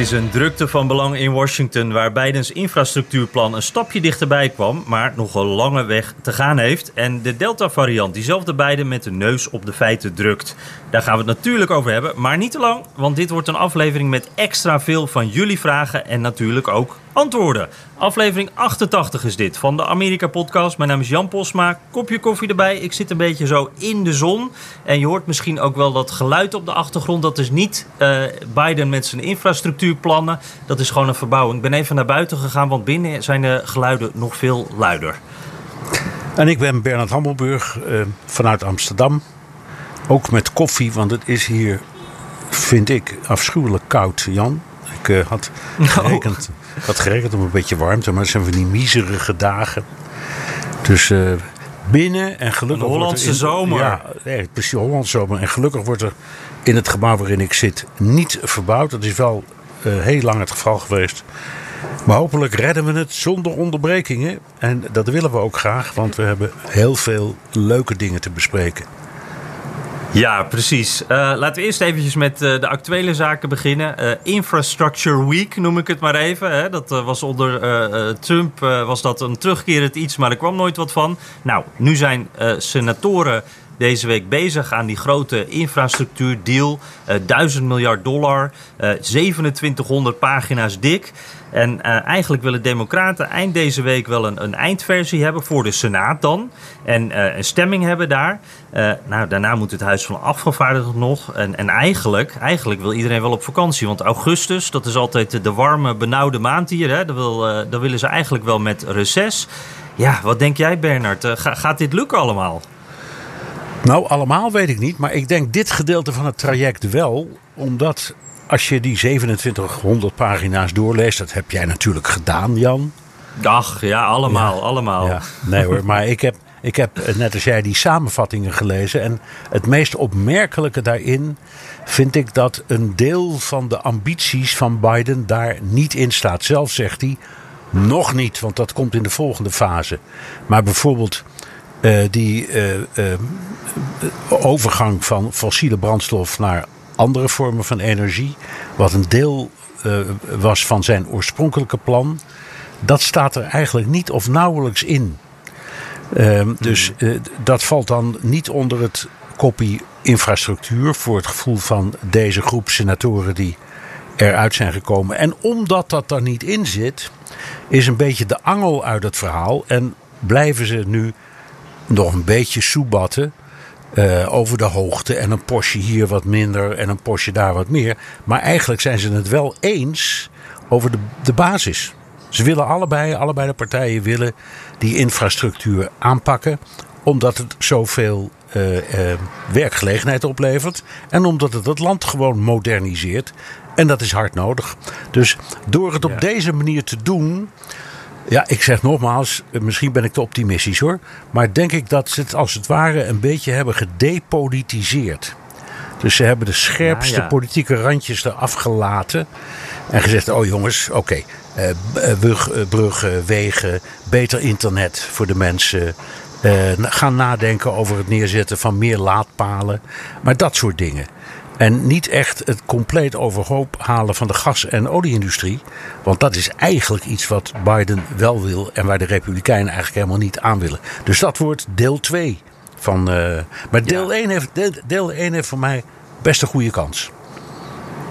Is een drukte van belang in Washington waar Bidens infrastructuurplan een stapje dichterbij kwam, maar nog een lange weg te gaan heeft. En de Delta-variant diezelfde Biden met de neus op de feiten drukt. Daar gaan we het natuurlijk over hebben, maar niet te lang, want dit wordt een aflevering met extra veel van jullie vragen en natuurlijk ook antwoorden. Aflevering 88 is dit van de Amerika-podcast. Mijn naam is Jan Posma. Kopje koffie erbij. Ik zit een beetje zo in de zon. En je hoort misschien ook wel dat geluid op de achtergrond. Dat is niet uh, Biden met zijn infrastructuurplannen. Dat is gewoon een verbouwing. Ik ben even naar buiten gegaan, want binnen zijn de geluiden nog veel luider. En ik ben Bernard Hammelburg uh, vanuit Amsterdam. Ook met koffie, want het is hier, vind ik, afschuwelijk koud, Jan. Ik uh, had gerekend... Ik had gerekend op een beetje warmte, maar het zijn van die miserige dagen. Dus uh, binnen en gelukkig. Een Hollandse in, zomer. Ja, nee, precies, Hollandse zomer. En gelukkig wordt er in het gebouw waarin ik zit niet verbouwd. Dat is wel uh, heel lang het geval geweest. Maar hopelijk redden we het zonder onderbrekingen. En dat willen we ook graag, want we hebben heel veel leuke dingen te bespreken. Ja, precies. Uh, laten we eerst eventjes met uh, de actuele zaken beginnen. Uh, Infrastructure Week noem ik het maar even. Hè. Dat was onder Trump was dat een terugkerend iets, maar er kwam nooit wat van. Nou, nu zijn senatoren deze week bezig aan die grote infrastructuurdeal. Uh, 1000 miljard dollar, uh, 2700 pagina's dik. En uh, eigenlijk willen Democraten eind deze week wel een, een eindversie hebben voor de Senaat dan. En een stemming hebben daar. Uh, nou, daarna moet het Huis van Afgevaardigden nog. En, en eigenlijk, eigenlijk wil iedereen wel op vakantie. Want augustus, dat is altijd de warme, benauwde maand hier. Hè? Dan, wil, dan willen ze eigenlijk wel met reces. Ja, wat denk jij Bernard? Ga, gaat dit lukken allemaal? Nou, allemaal weet ik niet. Maar ik denk dit gedeelte van het traject wel. Omdat als je die 2700 pagina's doorleest, dat heb jij natuurlijk gedaan, Jan. Ach, ja, allemaal, ja, allemaal. Ja, nee hoor, maar ik heb, ik heb net als jij die samenvattingen gelezen. En het meest opmerkelijke daarin vind ik dat een deel van de ambities van Biden daar niet in staat. Zelf zegt hij, nog niet, want dat komt in de volgende fase. Maar bijvoorbeeld die uh, uh, overgang van fossiele brandstof naar andere vormen van energie, wat een deel was van zijn oorspronkelijke plan, dat staat er eigenlijk niet of nauwelijks in. Uh, dus uh, dat valt dan niet onder het kopie infrastructuur voor het gevoel van deze groep senatoren die eruit zijn gekomen. En omdat dat er niet in zit, is een beetje de angel uit het verhaal en blijven ze nu nog een beetje soebatten. Uh, over de hoogte en een postje hier wat minder en een postje daar wat meer. Maar eigenlijk zijn ze het wel eens over de, de basis. Ze willen allebei, allebei de partijen willen die infrastructuur aanpakken. Omdat het zoveel uh, uh, werkgelegenheid oplevert. En omdat het het land gewoon moderniseert. En dat is hard nodig. Dus door het op ja. deze manier te doen. Ja, ik zeg nogmaals, misschien ben ik te optimistisch hoor. Maar denk ik dat ze het als het ware een beetje hebben gedepolitiseerd. Dus ze hebben de scherpste ja, ja. politieke randjes eraf gelaten. En gezegd: oh jongens, oké. Okay, uh, bruggen, wegen, beter internet voor de mensen. Gaan nadenken over het neerzetten van meer laadpalen. Maar dat soort dingen. En niet echt het compleet overhoop halen van de gas- en olieindustrie. Want dat is eigenlijk iets wat Biden wel wil en waar de Republikeinen eigenlijk helemaal niet aan willen. Dus dat wordt deel 2 van. Uh, maar deel, ja. 1 heeft, deel, deel 1 heeft voor mij best een goede kans.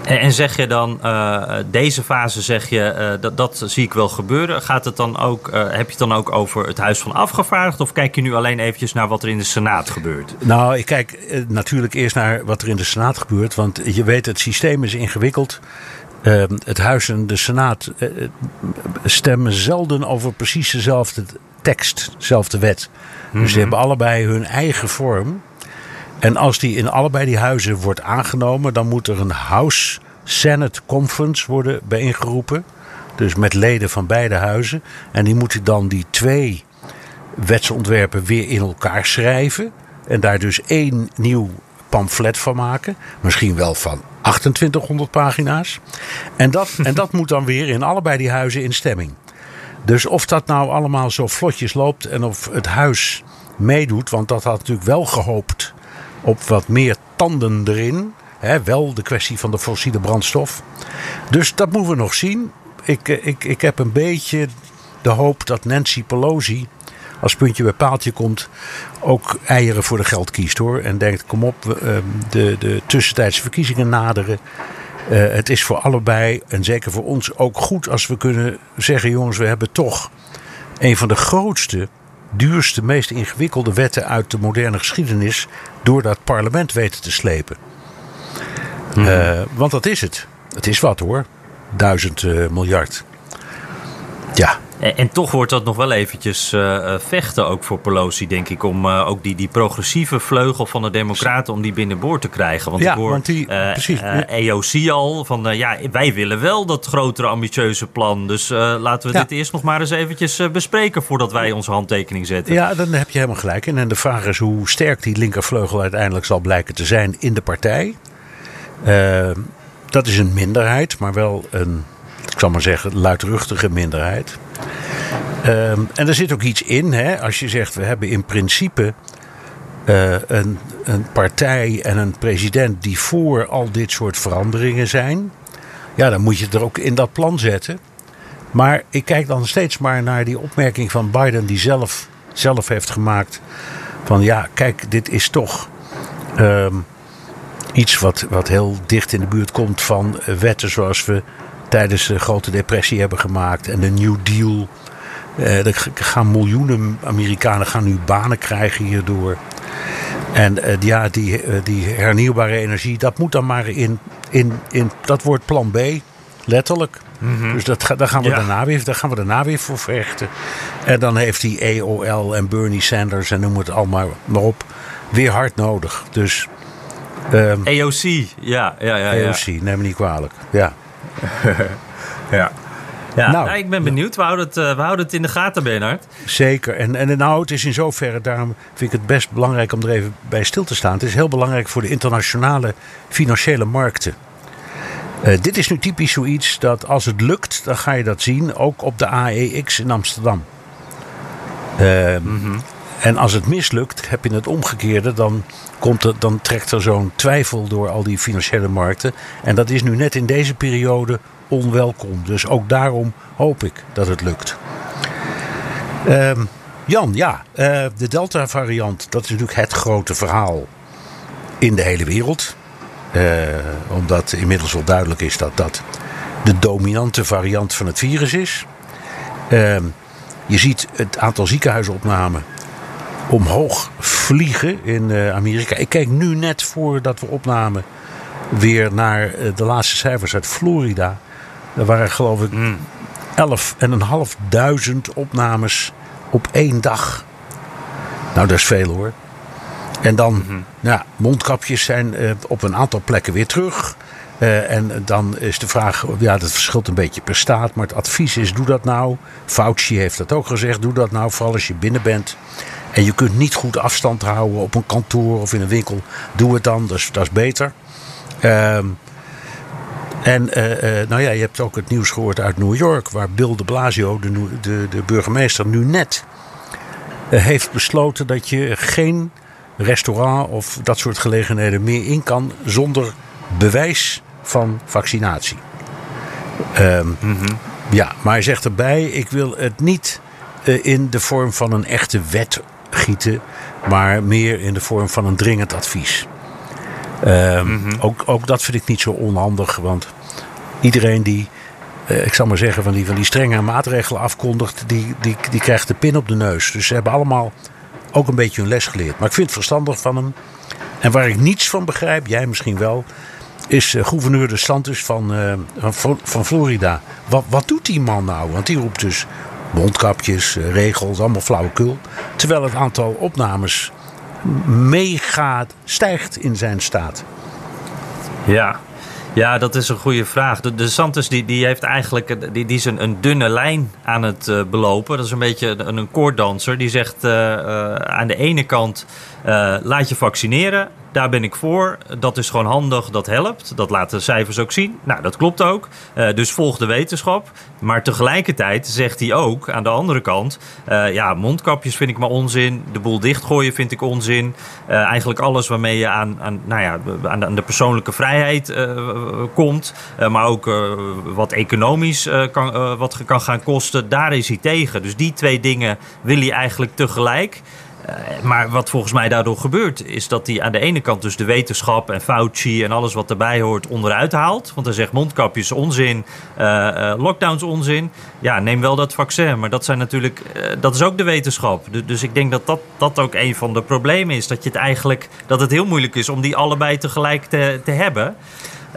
En, zeg je dan, uh, deze fase zeg je, uh, dat, dat zie ik wel gebeuren. Gaat het dan ook, uh, heb je het dan ook over het Huis van Afgevaardigden? Of kijk je nu alleen eventjes naar wat er in de Senaat gebeurt? Nou, ik kijk natuurlijk eerst naar wat er in de Senaat gebeurt. Want je weet, het systeem is ingewikkeld. het Huis en de Senaat stemmen zelden over precies dezelfde tekst, dezelfde wet. Dus die hebben allebei hun eigen vorm. En als die in allebei die huizen wordt aangenomen, dan moet er een House Senate Conference worden bijeengeroepen. Dus met leden van beide huizen. En die moeten dan die twee wetsontwerpen weer in elkaar schrijven. En daar dus één nieuw pamflet van maken. Misschien wel van 2800 pagina's. En dat, en dat moet dan weer in allebei die huizen in stemming. Dus of dat nou allemaal zo vlotjes loopt en of het huis meedoet. Want dat had natuurlijk wel gehoopt op wat meer tanden erin. Wel de kwestie van de fossiele brandstof. Dus dat moeten we nog zien. Ik, eh, ik, ik heb een beetje de hoop dat Nancy Pelosi als puntje bij paaltje komt, ook eieren voor de geld kiest hoor. En denkt: kom op, ehm, de, de tussentijdse verkiezingen naderen. Uh, het is voor allebei en zeker voor ons ook goed als we kunnen zeggen: jongens, we hebben toch een van de grootste, duurste, meest ingewikkelde wetten uit de moderne geschiedenis door dat parlement weten te slepen. Mm. Uh, want dat is het. Het is wat hoor. Duizend uh, miljard. Ja, en, en, toch wordt dat nog wel eventjes uh, vechten ook voor Pelosi, denk ik. Om uh, ook die, die progressieve vleugel van de democraten, om die binnenboord te krijgen. Want ja, ik hoor want die, precies. EOC al van, ja, wij willen wel dat grotere ambitieuze plan. Dus laten we ja. dit eerst nog maar eens eventjes bespreken voordat wij onze handtekening zetten. Ja, dan heb je helemaal gelijk in. En de vraag is hoe sterk die linkervleugel uiteindelijk zal blijken te zijn in de partij. dat is een minderheid, maar wel een, ik zal maar zeggen, luidruchtige minderheid. Um, en er zit ook iets in, hè, als je zegt we hebben in principe uh, een, een partij en een president die voor al dit soort veranderingen zijn. Ja, dan moet je het er ook in dat plan zetten. Maar ik kijk dan steeds maar naar die opmerking van Biden, die zelf, zelf heeft gemaakt. Van ja, kijk, dit is toch um, iets wat, wat heel dicht in de buurt komt van wetten zoals we tijdens de Grote Depressie hebben gemaakt. En de New Deal. Uh, er gaan miljoenen Amerikanen gaan nu banen krijgen hierdoor. En uh, ja, die, uh, die hernieuwbare energie, dat moet dan maar in, in, in dat wordt plan B, letterlijk. Mm -hmm. Dus dat, daar, gaan we ja. daarna weer, daar gaan we daarna weer voor vechten. En dan heeft die EOL en Bernie Sanders en noem het allemaal maar op, weer hard nodig. Dus, um, EOC, ja. ja, ja, EOC, ja. neem me niet kwalijk. Ja. ja. Ja, nou, nou, ik ben benieuwd. We houden, het, uh, we houden het in de gaten, Bernard. Zeker. En, en nou, het is in zoverre, daarom vind ik het best belangrijk om er even bij stil te staan. Het is heel belangrijk voor de internationale financiële markten. Uh, dit is nu typisch zoiets dat als het lukt, dan ga je dat zien. Ook op de AEX in Amsterdam. Uh, mm -hmm. En als het mislukt, heb je het omgekeerde. Dan, komt er, dan trekt er zo'n twijfel door al die financiële markten. En dat is nu net in deze periode onwelkom. Dus ook daarom hoop ik dat het lukt. Um, Jan, ja, uh, de Delta-variant, dat is natuurlijk het grote verhaal in de hele wereld. Uh, omdat inmiddels wel duidelijk is dat dat de dominante variant van het virus is. Uh, je ziet het aantal ziekenhuisopnamen omhoog vliegen in uh, Amerika. Ik keek nu net voordat we opnamen weer naar uh, de laatste cijfers uit Florida. Er waren geloof ik mm. 11.500 opnames op één dag. Nou, dat is veel hoor. En dan, mm -hmm. nou, mondkapjes zijn uh, op een aantal plekken weer terug. Uh, en dan is de vraag, ja, dat verschilt een beetje per staat. Maar het advies is, doe dat nou. Fauci heeft dat ook gezegd, doe dat nou, vooral als je binnen bent. En je kunt niet goed afstand houden op een kantoor of in een winkel. Doe het dan, dat is, dat is beter. Um, en uh, uh, nou ja, je hebt ook het nieuws gehoord uit New York, waar Bill de Blasio, de, de, de burgemeester, nu net uh, heeft besloten dat je geen restaurant of dat soort gelegenheden meer in kan zonder bewijs van vaccinatie. Um, mm -hmm. Ja, maar hij zegt erbij: ik wil het niet in de vorm van een echte wet gieten, maar meer in de vorm van een dringend advies. Um, mm -hmm. ook, ook dat vind ik niet zo onhandig, want iedereen die, uh, ik zal maar zeggen, van die, van die strenge maatregelen afkondigt, die, die, die krijgt de pin op de neus. Dus ze hebben allemaal ook een beetje hun les geleerd. Maar ik vind het verstandig van hem. En waar ik niets van begrijp, jij misschien wel, is uh, gouverneur de Santos van, uh, van, van Florida. Wat, wat doet die man nou? Want die roept dus Mondkapjes, regels, allemaal flauwekul. Terwijl het aantal opnames mega stijgt in zijn staat. Ja, ja, dat is een goede vraag. De, de Santos die, die heeft eigenlijk die, die is een, een dunne lijn aan het uh, belopen. Dat is een beetje een, een koorddanser. Die zegt aan de ene kant laat je vaccineren. Daar ben ik voor. Dat is gewoon handig, dat helpt. Dat laten de cijfers ook zien. Nou, dat klopt ook. Uh, dus volg de wetenschap. Maar tegelijkertijd zegt hij ook aan de andere kant: uh, ja, mondkapjes vind ik maar onzin. De boel dichtgooien vind ik onzin. Uh, eigenlijk alles waarmee je aan, aan, nou ja, aan de persoonlijke vrijheid komt. maar ook wat economisch kan, wat kan gaan kosten. Daar is hij tegen. Dus die twee dingen wil hij eigenlijk tegelijk. Uh, maar wat volgens mij daardoor gebeurt, is dat hij aan de ene kant dus de wetenschap en Fauci en alles wat erbij hoort onderuit haalt. Want hij zegt mondkapjes onzin, uh, uh, lockdowns onzin. Ja, neem wel dat vaccin. Maar dat zijn natuurlijk, dat is ook de wetenschap. Dus, ik denk dat, dat dat ook een van de problemen is. Dat je het eigenlijk, dat het heel moeilijk is om die allebei tegelijk te, te hebben.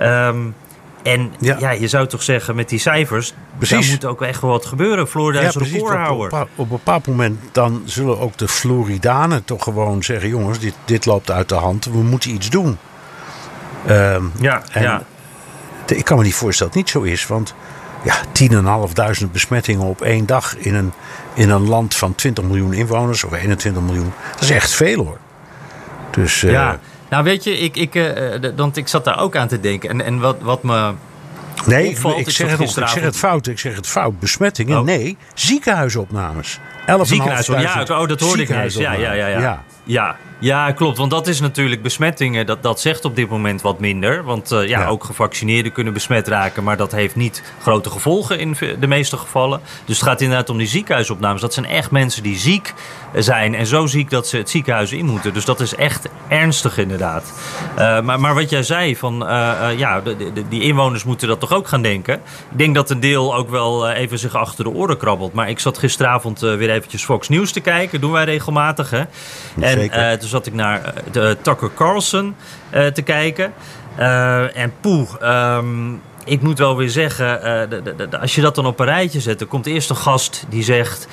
Um, en ja. ja. je zou toch zeggen met die cijfers, precies. daar moet ook echt wel wat gebeuren. Florida ja, is recordhouder. Op, op, op een bepaald moment dan zullen ook de Floridanen toch gewoon zeggen... jongens, dit, dit loopt uit de hand, we moeten iets doen. Um, ja, en ja. De, ik kan me niet voorstellen dat het niet zo is, want... Ja, 10.500 besmettingen op één dag in een, in een land van 20 miljoen inwoners, of 21 miljoen. Dat is echt veel hoor. Dus, ja. Uh, nou, weet je, ik, ik, uh, want ik zat daar ook aan te denken. En, en wat, wat me. Nee, opvalt, ik, zeg het, ik zeg het fout. Ik zeg het fout. Besmettingen? Oh. Nee, ziekenhuisopnames. Ziekenhuisopnames, ja, oh, dat hoorde ik eens. Ja, ja, ja, ja. ja. ja. Ja, klopt. Want dat is natuurlijk besmettingen. Dat, dat zegt op dit moment wat minder. Want uh, ja, ja, ook gevaccineerden kunnen besmet raken. Maar dat heeft niet grote gevolgen in de meeste gevallen. Dus het gaat inderdaad om die ziekenhuisopnames. Dat zijn echt mensen die ziek zijn. En zo ziek dat ze het ziekenhuis in moeten. Dus dat is echt ernstig inderdaad. Uh, maar, maar wat jij zei, van uh, ja, de, de, die inwoners moeten dat toch ook gaan denken. Ik denk dat een deel ook wel even zich achter de oren krabbelt. Maar ik zat gisteravond weer eventjes Fox News te kijken. Dat doen wij regelmatig. Hè? En toen zat ik naar de Tucker Carlson uh, te kijken. Uh, en poeh, um, ik moet wel weer zeggen, de, de, als je dat dan op een rijtje zet, dan komt eerst een gast die zegt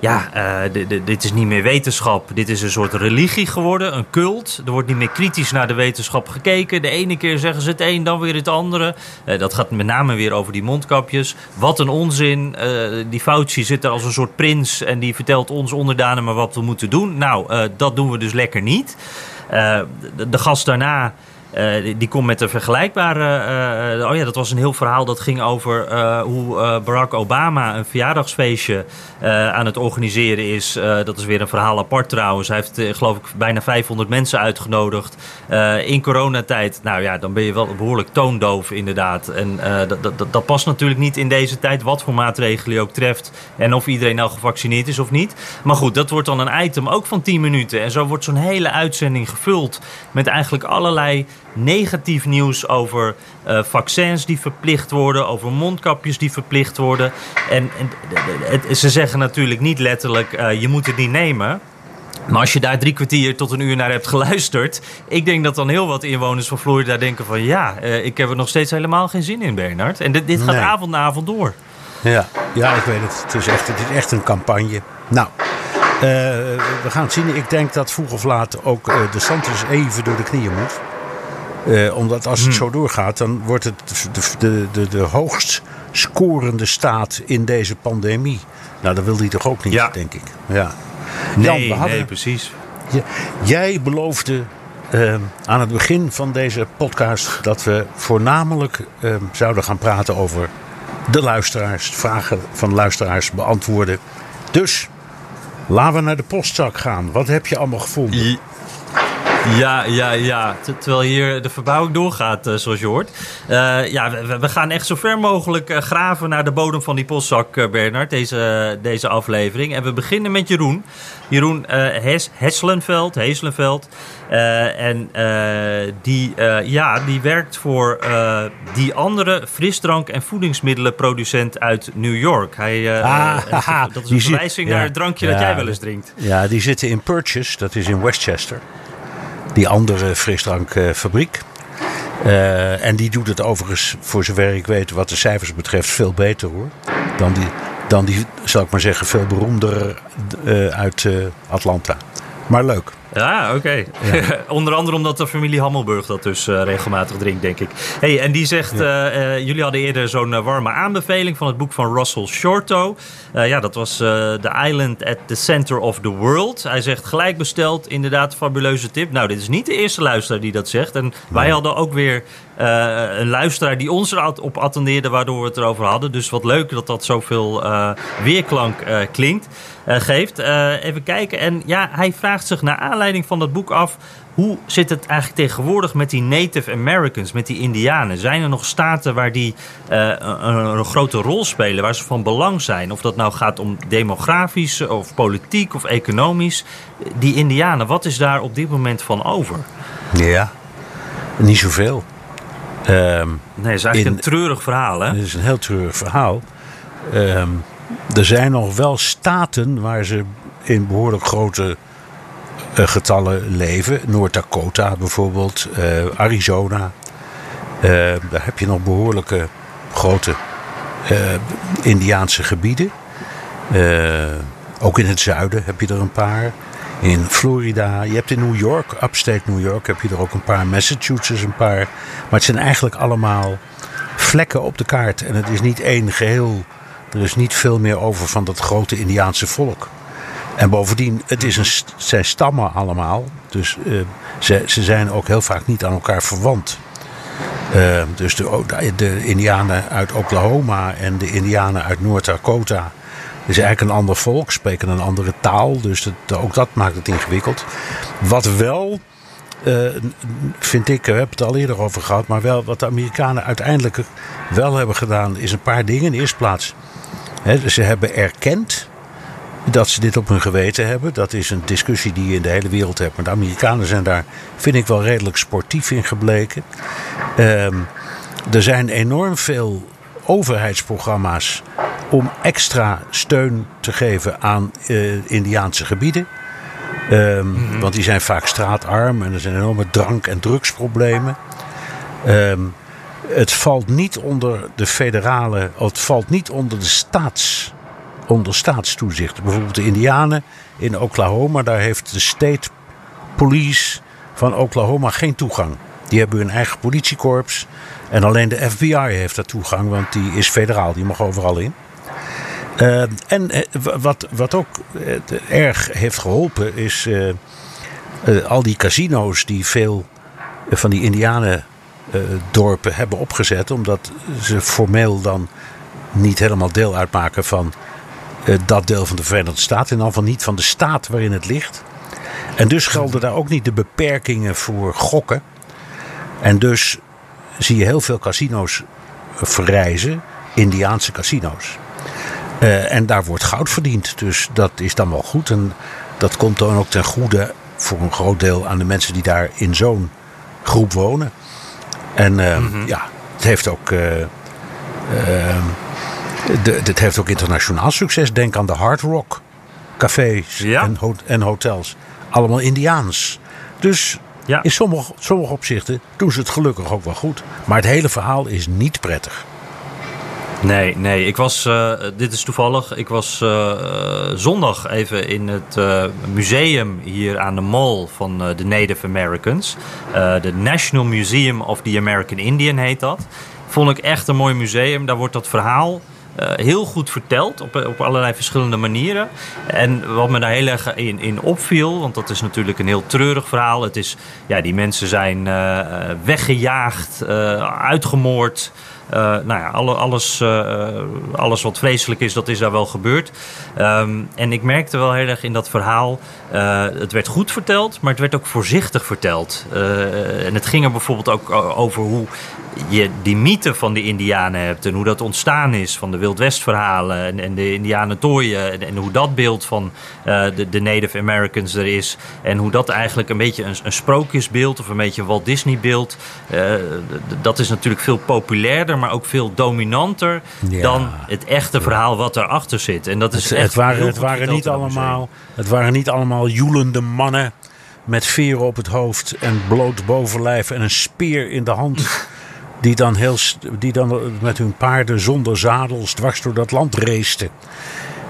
ja, uh, dit is niet meer wetenschap. Dit is een soort religie geworden, een cult. Er wordt niet meer kritisch naar de wetenschap gekeken. De ene keer zeggen ze het een, dan weer het andere. Uh, dat gaat met name weer over die mondkapjes. Wat een onzin. Uh, die Fauci zit er als een soort prins en die vertelt ons onderdanen maar wat we moeten doen. Nou, dat doen we dus lekker niet. de gast daarna uh, die, komt met een vergelijkbare. Uh, oh ja, dat was een heel verhaal dat ging over hoe Barack Obama een verjaardagsfeestje aan het organiseren is. dat is weer een verhaal apart trouwens. Hij heeft, geloof ik, bijna 500 mensen uitgenodigd in coronatijd. Nou ja, dan ben je wel behoorlijk toondoof, inderdaad. En dat, dat, dat past natuurlijk niet in deze tijd, wat voor maatregelen je ook treft. En of iedereen nou gevaccineerd is of niet. Maar goed, dat wordt dan een item ook van 10 minuten. En zo wordt zo'n hele uitzending gevuld met eigenlijk allerlei negatief nieuws over uh, vaccins die verplicht worden, over mondkapjes die verplicht worden. En, en het, ze zeggen natuurlijk niet letterlijk: uh, je moet het niet nemen. Maar als je daar drie kwartier tot een uur naar hebt geluisterd, ik denk dat dan heel wat inwoners van Florida denken van ja, uh, ik heb er nog steeds helemaal geen zin in, Bernard. En dit, dit gaat nee. avond na avond door. Ja, ja, ik weet het. Het is echt, het is echt een campagne. Nou, uh, we gaan het zien. Ik denk dat vroeg of laat ook uh, de Santos even door de knieën moet. Uh, omdat als het hmm. zo doorgaat, dan wordt het de, de, de, de hoogst scorende staat in deze pandemie. Nou, dat wil hij toch ook niet, ja. denk ik. Ja. Nee, Jan, hadden, nee precies. Jij beloofde uh, aan het begin van deze podcast dat we voornamelijk uh, zouden gaan praten over de luisteraars, vragen van luisteraars beantwoorden. Dus laten we naar de postzak gaan. Wat heb je allemaal gevonden? Ja, ja, ja. Terwijl hier de verbouwing doorgaat, uh, zoals je hoort. Uh, ja, we, we, gaan echt zo ver mogelijk uh, graven naar de bodem van die postzak, Bernard, deze, deze aflevering. En we beginnen met Jeroen. Jeroen Hes, Hesselenveld. En die, ja, die werkt voor die andere frisdrank- en voedingsmiddelenproducent uit New York. Hij, ah, dat is een verwijzing naar het drankje ja, dat jij wel eens drinkt. Ja, die zitten in Purchase, dat is in Westchester die andere frisdrankfabriek. Uh, en die doet het overigens, voor zover ik weet, wat de cijfers betreft, veel beter hoor. Dan die, dan die, zal ik maar zeggen, veel beroemder uh, uit uh, Atlanta. Maar leuk. Ja, oké. Ja. Onder andere omdat de familie Hammelburg dat dus uh, regelmatig drinkt, denk ik. Hey, en die zegt, ja. uh, jullie hadden eerder zo'n warme aanbeveling van het boek van Russell Shorto. ja, dat was The Island at the Center of the World. Hij zegt gelijk besteld, inderdaad, fabuleuze tip. Nou, dit is niet de eerste luisteraar die dat zegt. En wij hadden ook weer een luisteraar die ons erop attendeerde, waardoor we het erover hadden. Dus wat leuk dat dat zoveel weerklank klinkt. Uh, geeft. Even kijken. En ja, hij vraagt zich naar aanleiding van dat boek af. Hoe zit het eigenlijk tegenwoordig met die Native Americans, met die Indianen? Zijn er nog staten waar die een, een, grote rol spelen, waar ze van belang zijn? Of dat nou gaat om demografisch of politiek of economisch. Die Indianen, wat is daar op dit moment van over? Ja, niet zoveel. Um, nee, het is eigenlijk in, een treurig verhaal, hè? Het is een heel treurig verhaal. Um, er zijn nog wel staten waar ze in behoorlijk grote uh, getallen leven. Noord-Dakota bijvoorbeeld, uh, Arizona. Uh, daar heb je nog behoorlijke grote Indiaanse gebieden. ook in het zuiden heb je er een paar. In Florida, je hebt in New York, upstate New York, heb je er ook een paar. Massachusetts een paar. Maar het zijn eigenlijk allemaal vlekken op de kaart. En het is niet één geheel er is niet veel meer over van dat grote Indiaanse volk. En bovendien, het is zijn stammen allemaal. Dus uh, ze, ze zijn ook heel vaak niet aan elkaar verwant. Uh, dus de, de Indianen uit Oklahoma en de Indianen uit Noord-Dakota. Is eigenlijk een ander volk, spreken een andere taal. Dus dat, ook dat maakt het ingewikkeld. Wat wel, uh, vind ik, we hebben het al eerder over gehad. Maar wel wat de Amerikanen uiteindelijk wel hebben gedaan, is een paar dingen. In de eerste plaats He, ze hebben erkend dat ze dit op hun geweten hebben. Dat is een discussie die je in de hele wereld hebt. Maar de Amerikanen zijn daar, vind ik, wel redelijk sportief in gebleken. Um, er zijn enorm veel overheidsprogramma's om extra steun te geven aan uh, Indiaanse gebieden. Um, mm-hmm. Want die zijn vaak straatarm en er zijn enorme drank- en drugsproblemen. Um, het valt niet onder de federale, het valt niet onder de staats, onder staatstoezicht. Bijvoorbeeld de Indianen in Oklahoma, daar heeft de state police van Oklahoma geen toegang. Die hebben hun eigen politiekorps en alleen de FBI heeft daar toegang, want die is federaal, die mag overal in. Uh, en uh, wat, wat ook uh, erg heeft geholpen is al die casino's die veel van die Indianen uh, dorpen hebben opgezet. Omdat ze formeel dan niet helemaal deel uitmaken van dat deel van de Verenigde Staten. En dan van niet van de staat waarin het ligt. En dus gelden daar ook niet de beperkingen voor gokken. En dus zie je heel veel casino's verrijzen. Indiaanse casino's. Uh, en daar wordt goud verdiend. Dus dat is dan wel goed. En dat komt dan ook ten goede voor een groot deel aan de mensen die daar in zo'n groep wonen. En uh, mm -hmm. ja, het heeft ook. Uh, de, het heeft ook internationaal succes. Denk aan de Hard Rock cafés ja. en, ho en, hotels. Allemaal Indiaans. Dus ja. in sommige, sommige opzichten doen ze het gelukkig ook wel goed. Maar het hele verhaal is niet prettig. Nee, nee. Ik was, uh, dit is toevallig, ik was uh, zondag even in het museum hier aan de mall van de Native Americans. De National Museum of the American Indian heet dat. Vond ik echt een mooi museum. Daar wordt dat verhaal heel goed verteld op, op allerlei verschillende manieren. En wat me daar heel erg in, in opviel, want dat is natuurlijk een heel treurig verhaal. Het is, ja, die mensen zijn weggejaagd, uitgemoord. Uh, nou ja, alle, alles, uh, alles wat vreselijk is, dat is daar wel gebeurd. Um, en ik merkte wel heel erg in dat verhaal, uh, het werd goed verteld, maar het werd ook voorzichtig verteld. en het ging er bijvoorbeeld ook over hoe je die mythe van de Indianen hebt en hoe dat ontstaan is van de Wildwest-verhalen en, en, de Indianen-tooien en, en, hoe dat beeld van de, de, Native Americans er is en hoe dat eigenlijk een beetje een, een sprookjesbeeld of een beetje een Walt Disney-beeld, uh, dat is natuurlijk veel populairder, maar ook veel dominanter ja. dan het echte verhaal wat erachter zit. En dat is het, echt het waren, het waren niet allemaal, het waren niet allemaal joelende mannen met veren op het hoofd en bloot bovenlijf en een speer in de hand. Die dan, heel, die dan met hun paarden zonder zadels dwars door dat land raceten.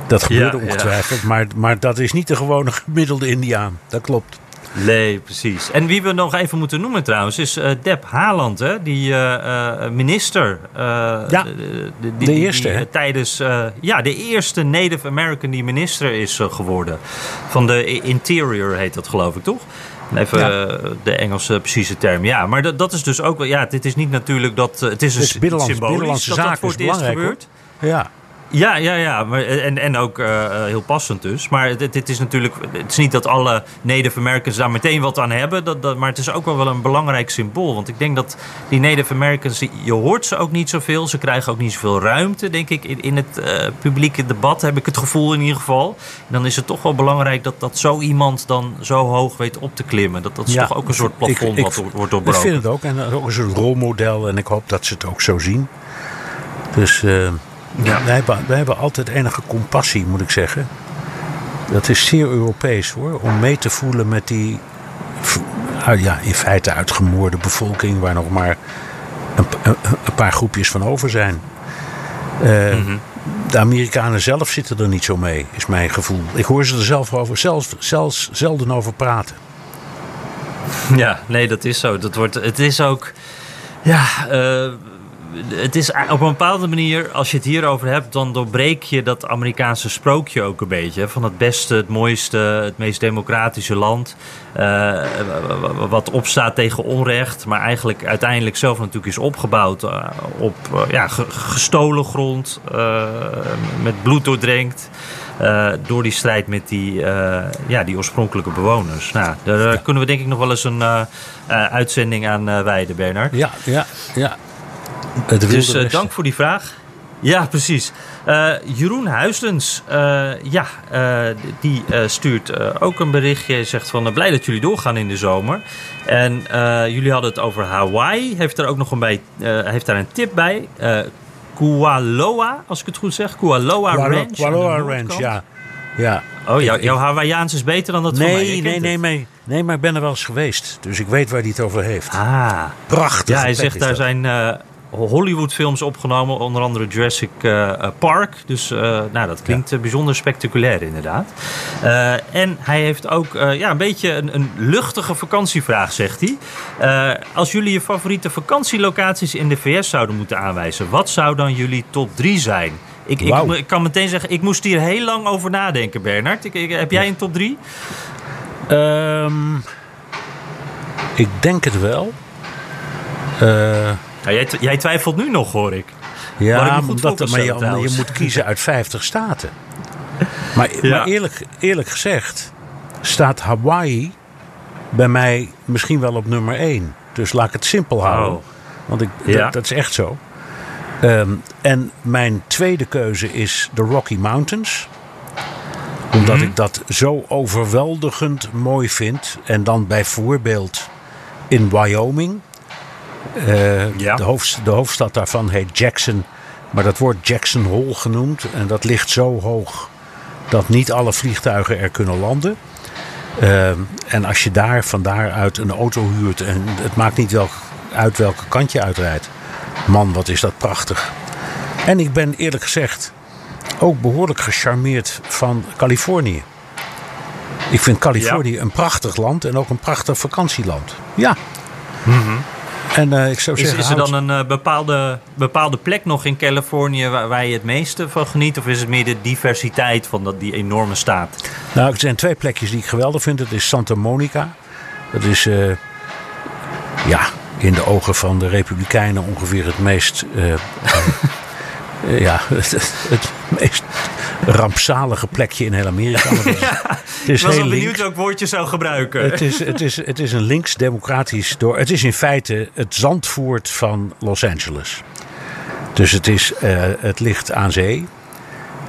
Dat gebeurde Ja, ja. ongetwijfeld, Maar, maar dat is niet de gewone gemiddelde Indiaan. Dat klopt. Nee, precies. En wie we nog even moeten noemen trouwens is eh, Deb Haaland, hè? die eh, eh, minister. Ja, de, de eerste, die, tijdens, ja, de eerste Native American die minister is geworden. Van de Interior heet dat geloof ik, toch? Even Ja. de Engelse precieze term. Ja, maar dat, dat is dus ook wel. Ja, dit is niet natuurlijk dat. het is, een binnenlands- symbolisch binnenlandse dat voor is het eerst gebeurt. Ja. Ja, ja, ja. Maar, en, en ook eh, eh, heel passend dus. Maar dit, dit is natuurlijk. Het is niet dat alle Native Americans daar meteen wat aan hebben. Dat, dat, maar het is ook wel, wel een belangrijk symbool. Want ik denk dat die Native Americans. Je hoort ze ook niet zoveel. Ze krijgen ook niet zoveel ruimte, denk ik. In, in het eh, publieke debat heb ik het gevoel in ieder geval. En dan is het toch wel belangrijk dat, dat zo iemand dan zo hoog weet op te klimmen. Dat, dat is Ja, toch ook een soort plafond ik- wat ik- wordt Ik doorbroken. vind het ook. En ook een soort rolmodel. En ik hoop dat ze het ook zo zien. Dus eh, Ja. wij, hebben, wij hebben altijd enige compassie, moet ik zeggen. Dat is zeer Europees hoor. Om mee te voelen met die ah, ja, in feite uitgemoorde bevolking. Waar nog maar een, p- een, een paar groepjes van over zijn. Eh, Mhm. De Amerikanen zelf zitten er niet zo mee, is mijn gevoel. Ik hoor ze er zelf over, zelfs, zelfs zelden over praten. Ja, nee, dat is zo. Dat wordt, het is ook. Ja, eh, het is op een bepaalde manier, als je het hierover hebt, dan doorbreek je dat Amerikaanse sprookje ook een beetje. Van het beste, het mooiste, het meest democratische land. eh, wat opstaat tegen onrecht, maar eigenlijk uiteindelijk zelf natuurlijk is opgebouwd eh, op eh, ja, ge- gestolen grond, met bloed doordrenkt. door die strijd met die, ja, die oorspronkelijke bewoners. Nou, daar kunnen we denk ik nog wel eens een uitzending aan wijden, Bernard. Ja, ja, ja. Dus eh, dank voor die vraag. Ja, precies. Eh, Jeroen Huisdens, eh, ja, die stuurt ook een berichtje. Hij zegt van, blij dat jullie doorgaan in de zomer. En jullie hadden het over Hawaii. Heeft er ook nog een, bij, heeft daar een tip bij. Kualoa, als ik het goed zeg. Kualoa Kualo- Ranch. Kualoa Ranch, ja. ja. Oh, jouw, Ik- jouw Hawaiiaans is beter dan dat van mij. Nee, nee, nee, nee, nee, maar ik ben er wel eens geweest. Dus ik weet waar hij het over heeft. Ah, Prachtig. Ja, hij zegt daar zijn Hollywood-films opgenomen, onder andere Jurassic eh, eh, Park. Dus eh, nou, dat klinkt bijzonder spectaculair, inderdaad. En hij heeft ook ja, een beetje een, een luchtige vakantievraag, zegt hij. Als jullie je favoriete vakantielocaties in de VS zouden moeten aanwijzen, wat zou dan jullie top 3 zijn? Ik, ik, kan meteen zeggen, ik moest hier heel lang over nadenken, Bernard. Ik, heb jij een top 3? Ehm, ik denk het wel. Eh, Nou, jij, tw- jij twijfelt nu nog, hoor ik. Ik ja, omdat, focus maar je, moet kiezen uit 50 staten. Maar, Ja. maar eerlijk, eerlijk gezegd staat Hawaii bij mij misschien wel op nummer 1. Dus laat ik het simpel houden. Oh. Want ik, Ja. dat, dat is echt zo. Ehm, en mijn tweede keuze is de Rocky Mountains. Omdat Mhm. ik dat zo overweldigend mooi vind. En dan bijvoorbeeld in Wyoming. Eh, Ja. de, hoofd, de hoofdstad daarvan heet Jackson. Maar dat wordt Jackson Hole genoemd. En dat ligt zo hoog dat niet alle vliegtuigen er kunnen landen. Ehm, en als je daar van daaruit een auto huurt. En het maakt niet welk, uit welke kant je uitrijdt. Man, wat is dat prachtig. En ik ben eerlijk gezegd ook behoorlijk gecharmeerd van Californië. Ik vind Californië een prachtig land en ook een prachtig vakantieland. Ja. En eh, ik zou Is, zeggen. is er dan een eh, bepaalde, bepaalde plek nog in Californië waar, waar je het meeste van geniet? Of is het meer de diversiteit van dat, die enorme staat? Nou, er zijn twee plekjes die ik geweldig vind. Dat is Santa Monica. Dat is, eh, ja, in de ogen van de Republikeinen ongeveer het meest, ja, het, het meest rampzalige plekje in heel Amerika. Het is Ik was heel al benieuwd links. welk woord je zou gebruiken. Het is, het, is, het is een links-democratisch door. Het is in feite het Zandvoort van Los Angeles. Dus het, is, eh, het ligt aan zee.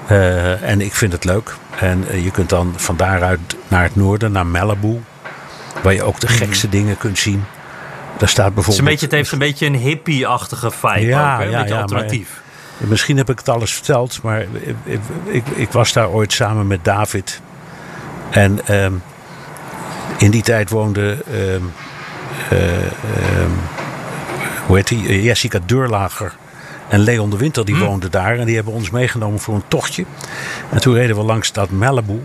Eh, en ik vind het leuk. En eh, je kunt dan van daaruit naar het noorden, naar Malibu. Waar je ook de gekste dingen kunt zien. Daar staat het, is bijvoorbeeld. een beetje, het heeft een beetje een hippie-achtige vibe Ja, ook, hè? Een ja, beetje ja, alternatief. Misschien heb ik het alles verteld, maar ik, ik, was daar ooit samen met David. En ehm, in die tijd woonde. ehm, eh, ehm, hoe heet die? Jessica Deurlager en Leon de Winter die woonden daar. En die hebben ons meegenomen voor een tochtje. En toen reden we langs dat Malibu.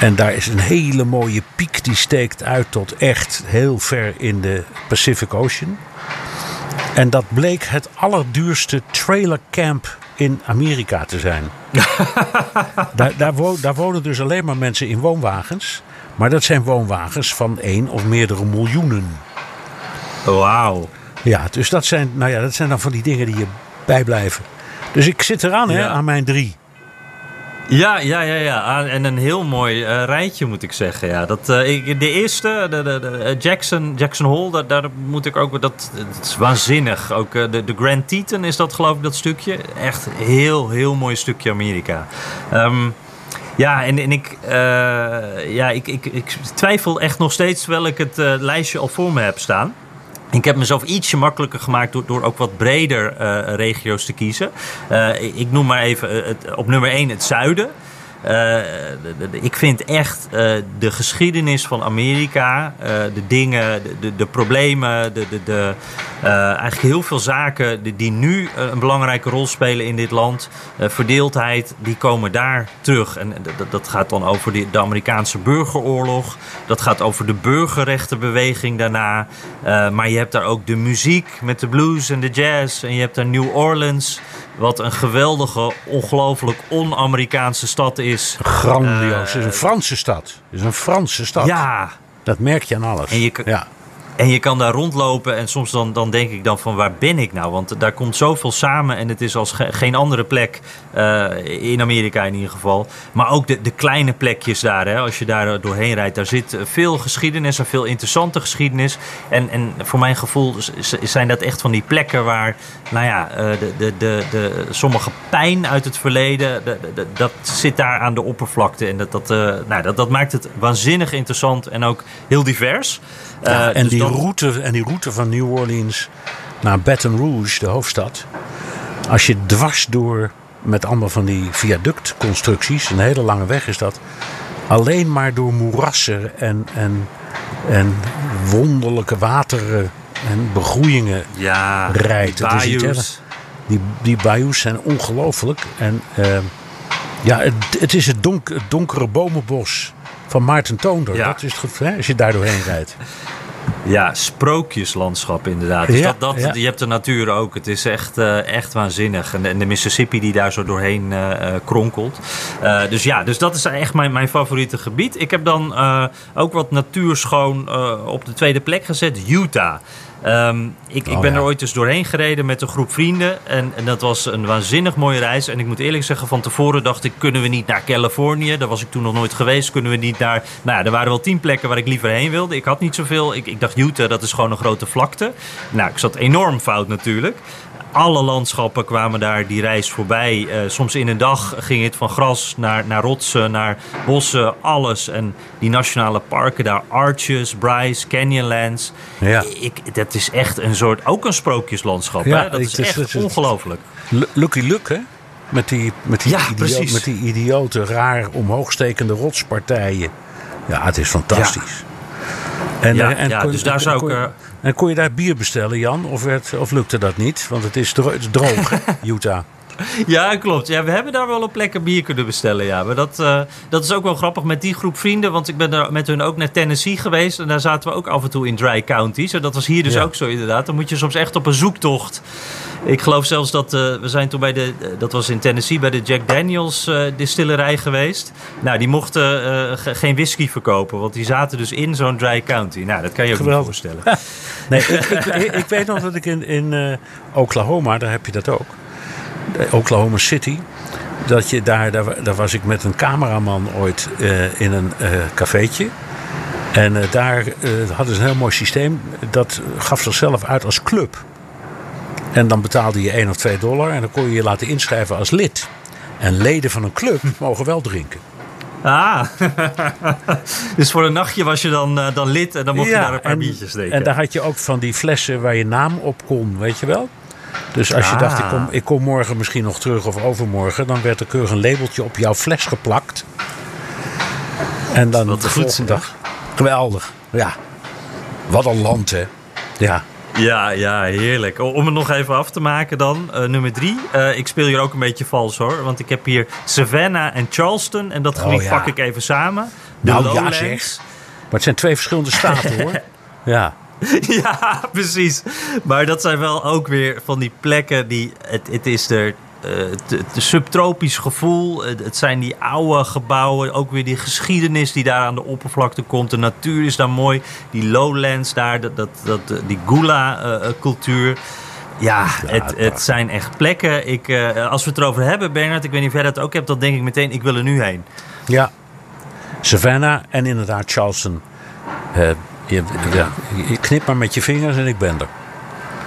En daar is een hele mooie piek die steekt uit tot echt heel ver in de Pacific Ocean. En dat bleek het allerduurste trailercamp in Amerika te zijn. daar, daar, wo- daar wonen dus alleen maar mensen in woonwagens. Maar dat zijn woonwagens van één of meerdere miljoenen. Wauw. Ja, dus dat zijn, nou ja, dat zijn dan van die dingen die je bijblijven. Dus ik zit eraan hè, aan mijn drie. Ja, ja, ja, ja. Ah, En een heel mooi eh, rijtje moet ik zeggen. Ja. Dat, eh, ik, de eerste, de, de, de, eh, Jackson, Jackson Hole, daar, daar moet ik ook. Dat, is waanzinnig. Ook de, de Grand Teton is dat, geloof ik, dat stukje. Echt heel, heel mooi stukje Amerika. Ehm, ja, en, en ik, ja, ik, ik, ik twijfel echt nog steeds terwijl ik het lijstje al voor me heb staan. Ik heb mezelf ietsje makkelijker gemaakt door, door ook wat breder eh, regio's te kiezen. Eh, ik, noem maar even eh, het, op nummer 1 het zuiden. Eh, ik vind echt eh, de geschiedenis van Amerika, eh, de dingen, de, de, de problemen, de, eigenlijk heel veel zaken die, nu een belangrijke rol spelen in dit land, verdeeldheid, die komen daar terug. En dat, gaat dan over de Amerikaanse burgeroorlog, dat gaat over de burgerrechtenbeweging daarna. Maar je hebt daar ook de muziek met de blues en de jazz. En je hebt daar New Orleans, wat een geweldige, ongelooflijk on-Amerikaanse stad is. Grandioos. het is een Franse stad. Het is een Franse stad. Ja, Dat merk je aan alles. En je kan- ja. En je kan daar rondlopen en soms dan, dan denk ik dan van waar ben ik nou? Want daar komt zoveel samen en het is als ge- geen andere plek eh, in Amerika in ieder geval. Maar ook de, de kleine plekjes daar, hè, als je daar doorheen rijdt, daar zit veel geschiedenis en veel interessante geschiedenis. En, en voor mijn gevoel zijn dat echt van die plekken waar, nou ja, eh, de, de, de, de, sommige pijn uit het verleden, de- de- de- dat zit daar aan de oppervlakte. En dat, dat, eh, nou, dat, dat maakt het waanzinnig interessant en ook heel divers. Ja, en, dus die route, en die route van New Orleans naar Baton Rouge, de hoofdstad. Als je dwars door met allemaal van die viaductconstructies, een hele lange weg is dat. Alleen maar door moerassen en, en, en wonderlijke wateren en begroeiingen Ja, rijdt. die bayous. Die, die bayous zijn ongelooflijk. En eh, ja, het, het is het, donk, het donkere bomenbos van Maarten Toonder. Ja. Dat is het, hè, als je daar doorheen rijdt. Ja, sprookjeslandschap inderdaad. Dus Ja, dat, dat, ja. Je hebt de natuur ook. Het is echt, eh, echt waanzinnig. En, de- en de Mississippi die daar zo doorheen eh, eh, kronkelt. Dus ja, dus dat is echt mijn, mijn favoriete gebied. Ik heb dan ook wat natuurschoon op de tweede plek gezet. Utah. Ehm, ik, ik Oh, ben ja. er ooit eens doorheen gereden met een groep vrienden. En, en dat was een waanzinnig mooie reis. En ik moet eerlijk zeggen, van tevoren dacht ik... kunnen we niet naar Californië? Daar was ik toen nog nooit geweest. Kunnen we niet naar... Nou ja, er waren wel tien plekken waar ik liever heen wilde. Ik had niet zoveel. Ik, ik dacht, Utah, dat is gewoon een grote vlakte. Nou, ik zat enorm fout natuurlijk. Alle landschappen kwamen daar die reis voorbij. Eh, soms in een dag ging het van gras naar, naar rotsen, naar bossen, alles. En die nationale parken daar, Arches, Bryce, Canyonlands. Ja. Ik, dat is echt een soort, ook een sprookjeslandschap. Ja, hè? Dat is echt is- ongelooflijk. Lu- Lucky Luke, hè? Met die, met, die Ja, idioot- met die idiote, raar omhoogstekende rotspartijen. Ja, het is fantastisch. En, Ja, eh, en ja, dus daar zou ik, eh, En kon je daar bier bestellen, Jan? Of, werd, of lukte dat niet? Want het is, droog, Utah. Ja, klopt. Ja, we hebben daar wel op plekken bier kunnen bestellen. Ja. Maar dat, eh, dat is ook wel grappig met die groep vrienden. Want ik ben daar met hun ook naar Tennessee geweest. En daar zaten we ook af en toe in dry counties. En dat was hier dus Ja. ook zo inderdaad. Dan moet je soms echt op een zoektocht. Ik geloof zelfs dat eh, we zijn toen bij de... eh, dat was in Tennessee bij de Jack Daniels distillerij geweest. Nou, die mochten ge- geen whisky verkopen. Want die zaten dus in zo'n dry county. Nou, dat kan je ook Geweldig. niet voorstellen. Nee, ik, ik, weet nog dat ik in, in Oklahoma, daar heb je dat ook. Eh, Oklahoma City. Dat je daar, daar, daar was ik met een cameraman ooit eh, in een eh cafeetje. En daar hadden ze een heel mooi systeem. Dat gaf zichzelf uit als club. En dan betaalde je 1 of 2 dollar en dan kon je je laten inschrijven als lid. En leden van een club mogen wel drinken. Ah, dus voor een nachtje was je dan, dan lid en dan mocht je daar een paar en, biertjes drinken. En daar had je ook van die flessen waar je naam op kon, weet je wel? Dus als je Ah. dacht, ik kom, ik kom morgen misschien nog terug of overmorgen, dan werd er keurig een labeltje op jouw fles geplakt. En dan Wat de goed, volgende zeg. dag. Geweldig. Ja. Wat een land, hè? Ja. Ja, ja, heerlijk. Om het nog even af te maken dan. Uh, nummer drie. Uh, ik speel hier ook een beetje vals hoor. Want ik heb hier Savannah en Charleston. En dat gebied oh, ja. pak ik even samen. De nou Lowlands. ja zeg. Maar het zijn twee verschillende staten hoor. Ja. ja, precies. Maar dat zijn wel ook weer van die plekken die... Het, het is er het, eh, subtropisch gevoel. Het, zijn die oude gebouwen. Ook weer die geschiedenis die daar aan de oppervlakte komt. De natuur is daar mooi. Die lowlands daar, dat, dat, dat, die gula-cultuur. ja, het, het zijn echt plekken. Ik, uh, als we het erover hebben, Bernard, ik weet niet of jij dat ook hebt, dan denk ik meteen, ik wil er nu heen. Ja, Savannah en inderdaad Charleston. Uh, je, ja, je knip maar met je vingers en ik ben er.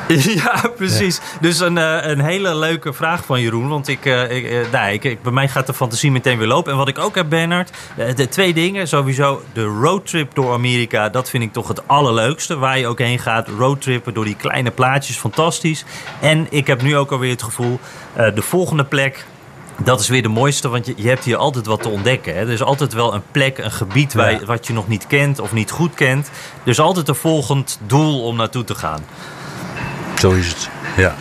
Ja, precies. Dus een, uh, een hele leuke vraag van Jeroen. Want ik, uh, ik, uh, nee, ik, bij mij gaat de fantasie meteen weer lopen. En wat ik ook heb, Bernard. de twee dingen. Sowieso de roadtrip door Amerika. Dat vind ik toch het allerleukste. Waar je ook heen gaat. Roadtrippen door die kleine plaatjes. Fantastisch. En ik heb nu ook alweer het gevoel. de volgende plek dat is weer de mooiste, want je, je hebt hier altijd wat te ontdekken. Hè? Er is altijd wel een plek, een gebied waar je, wat je nog niet kent of niet goed kent. Er is altijd een volgend doel om naartoe te gaan. Zo is het, ja.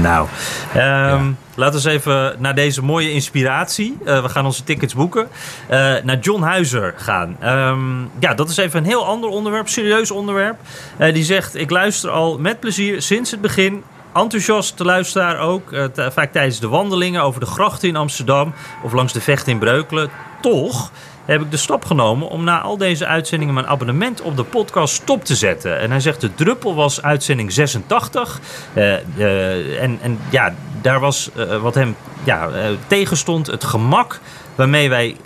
Nou, um, laten we eens even naar deze mooie inspiratie. Uh, we gaan onze tickets boeken. Uh, naar John Huizer gaan. Um, ja, dat is even een heel ander onderwerp, serieus onderwerp. Uh, die zegt: Ik luister al met plezier sinds het begin enthousiast luisteraar ook. Uh, vaak tijdens de wandelingen over de grachten in Amsterdam of langs de vecht in Breukelen. Toch heb ik de stap genomen om na al deze uitzendingen mijn abonnement op de podcast stop te zetten. En hij zegt de druppel was uitzending 86. Uh, uh, en, en ja, daar was wat hem ja, tegenstond het gemak waarmee wij,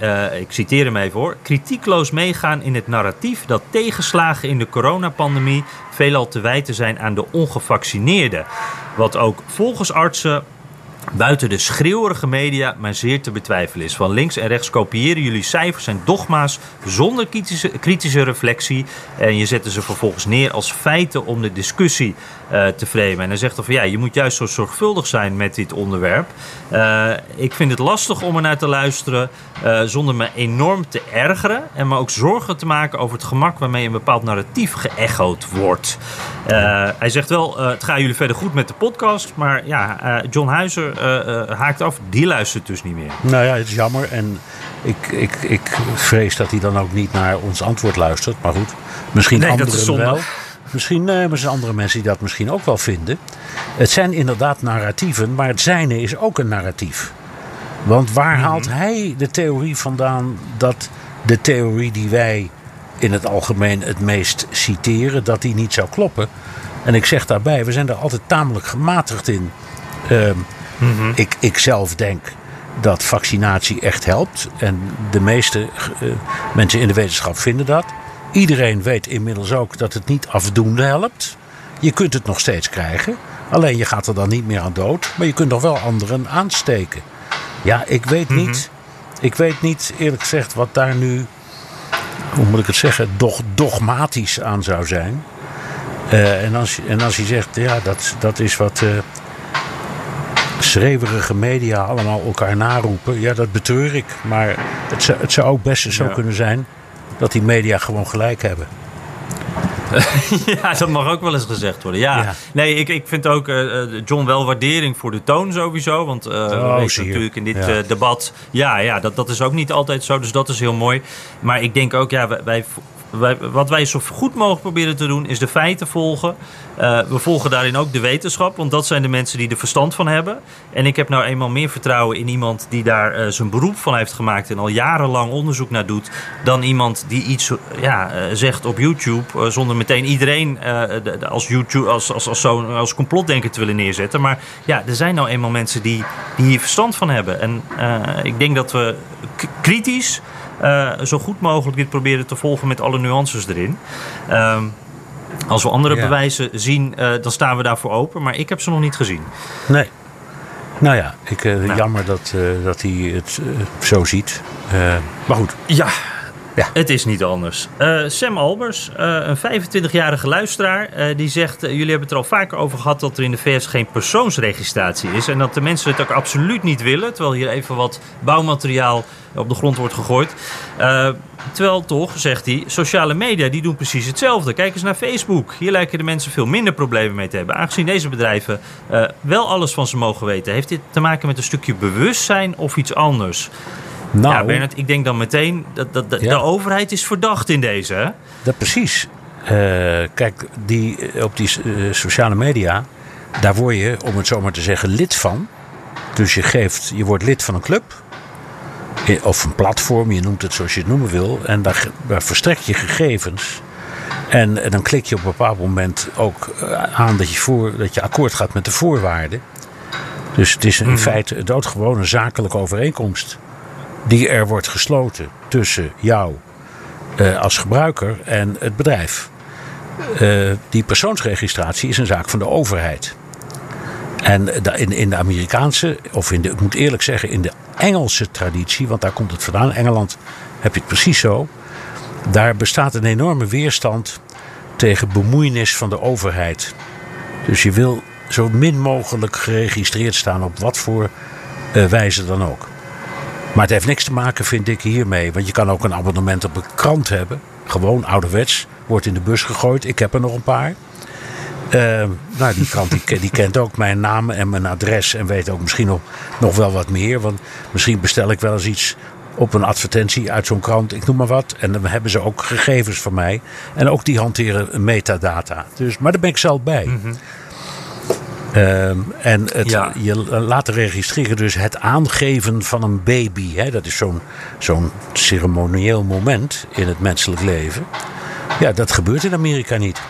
ik citeer hem even voor, kritiekloos meegaan in het narratief dat tegenslagen in de coronapandemie veelal te wijten zijn aan de ongevaccineerden. Wat ook volgens artsen buiten de schreeuwerige media maar zeer te betwijfelen is. Van links en rechts kopiëren jullie cijfers en dogma's zonder kritische, kritische reflectie. En je zet ze vervolgens neer als feiten om de discussie uh, te framen. En hij zegt dan van ja, je moet juist zo zorgvuldig zijn met dit onderwerp. Uh, ik vind het lastig om er naar te luisteren uh, zonder me enorm te ergeren. En me ook zorgen te maken over het gemak waarmee een bepaald narratief geëchoed wordt. hij zegt wel, het gaat jullie verder goed met de podcast. Maar ja, John Huizer haakt af. Die luistert dus niet meer. Nou ja, het is jammer. En ik, ik, ik vrees dat hij dan ook niet naar ons antwoord luistert. Maar goed, misschien nee, anderen wel. Misschien uh, er zijn andere mensen die dat misschien ook wel vinden. Het zijn inderdaad narratieven, maar het zijne is ook een narratief. Want waar mhm. haalt hij de theorie vandaan dat de theorie die wij in het algemeen het meest citeren, dat die niet zou kloppen? En ik zeg daarbij, we zijn er altijd tamelijk gematigd in. Uh, mm ik, ik zelf denk dat vaccinatie echt helpt. En de meeste uh, mensen in de wetenschap vinden dat. Iedereen weet inmiddels ook dat het niet afdoende helpt. Je kunt het nog steeds krijgen. Alleen je gaat er dan niet meer aan dood. Maar je kunt nog wel anderen aansteken. Ja, ik weet mhm. niet. Ik weet niet eerlijk gezegd wat daar nu. Hoe moet ik het zeggen? Doch, dogmatisch aan zou zijn. Uh, en, als, en als je zegt, ja, dat, dat is wat. Uh, schreeuwerige media allemaal elkaar naroepen. Ja, dat betreur ik. Maar het zou, het zou ook best zo kunnen zijn dat die media gewoon gelijk hebben. ja, dat mag ook wel eens gezegd worden. Ja, nee, ik, ik vind ook uh, John wel waardering voor de toon sowieso. Want uh, oh, we natuurlijk in dit ja. debat. Ja, ja dat, dat is ook niet altijd zo. Dus dat is heel mooi. Maar ik denk ook, ja, wij, wij wij, wat wij zo goed mogelijk proberen te doen, is de feiten volgen. Uh, we volgen daarin ook de wetenschap, want dat zijn de mensen die er verstand van hebben. En ik heb nou eenmaal meer vertrouwen in iemand die daar uh, zijn beroep van heeft gemaakt en al jarenlang onderzoek naar doet, dan iemand die iets ja, uh, zegt op YouTube zonder meteen iedereen als, YouTube, als, als, als, zo, als complotdenker te willen neerzetten. Maar ja, er zijn nou eenmaal mensen die, die hier verstand van hebben. En ik denk dat we kritisch zo goed mogelijk dit proberen te volgen met alle nuances erin. Uh, als we andere ja. bewijzen zien, uh, dan staan we daarvoor open. Maar ik heb ze nog niet gezien. Nee. Nou ja, ik, uh, nou. jammer dat, dat hij het zo ziet. maar goed. Ja, Ja. Het is niet anders. Uh, Sam Albers, uh, een 25-jarige luisteraar, uh, die zegt: Jullie hebben het er al vaker over gehad dat er in de VS geen persoonsregistratie is. En dat de mensen het ook absoluut niet willen. Terwijl hier even wat bouwmateriaal op de grond wordt gegooid. terwijl toch, zegt hij, sociale media die doen precies hetzelfde. Kijk eens naar Facebook. Hier lijken de mensen veel minder problemen mee te hebben. Aangezien deze bedrijven wel alles van ze mogen weten. Heeft dit te maken met een stukje bewustzijn of iets anders? Nou, ja, Bernard, ik denk dan meteen dat, dat, de overheid is verdacht in deze. Hè? Dat precies. Uh, kijk, die, op die uh, sociale media, daar word je, om het zo maar te zeggen, lid van. Dus je, geeft, je wordt lid van een club. Of een platform, je noemt het zoals je het noemen wil. En daar, daar verstrek je gegevens. En, en, dan klik je op een bepaald moment ook eh, aan dat je, voor, dat je akkoord gaat met de voorwaarden. Dus het is in hmm. feite een doodgewone zakelijke overeenkomst die er wordt gesloten tussen jou uh, als gebruiker en het bedrijf. Uh, die persoonsregistratie is een zaak van de overheid. En in, de Amerikaanse, of in de, ik moet eerlijk zeggen, in de Engelse traditie, want daar komt het vandaan. Engeland heb je het precies zo. Daar bestaat een enorme weerstand tegen bemoeienis van de overheid. Dus je wil zo min mogelijk geregistreerd staan op wat voor uh, wijze dan ook. Maar het heeft niks te maken, vind ik, hiermee. Want je kan ook een abonnement op een krant hebben. Gewoon ouderwets. Wordt in de bus gegooid. Ik heb er nog een paar. Uh, nou, die krant die, kent ook mijn naam en mijn adres. En weet ook misschien nog, nog wel wat meer. Want misschien bestel ik wel eens iets op een advertentie uit zo'n krant. Ik noem maar wat. En dan hebben ze ook gegevens van mij. En ook die hanteren metadata. Dus, maar daar ben ik zelf bij. Mm Ehm, en het, je laten registreren dus het aangeven van een baby. Hè, dat is zo'n zo'n ceremonieel moment in het menselijk leven. Ja, dat gebeurt in Amerika niet.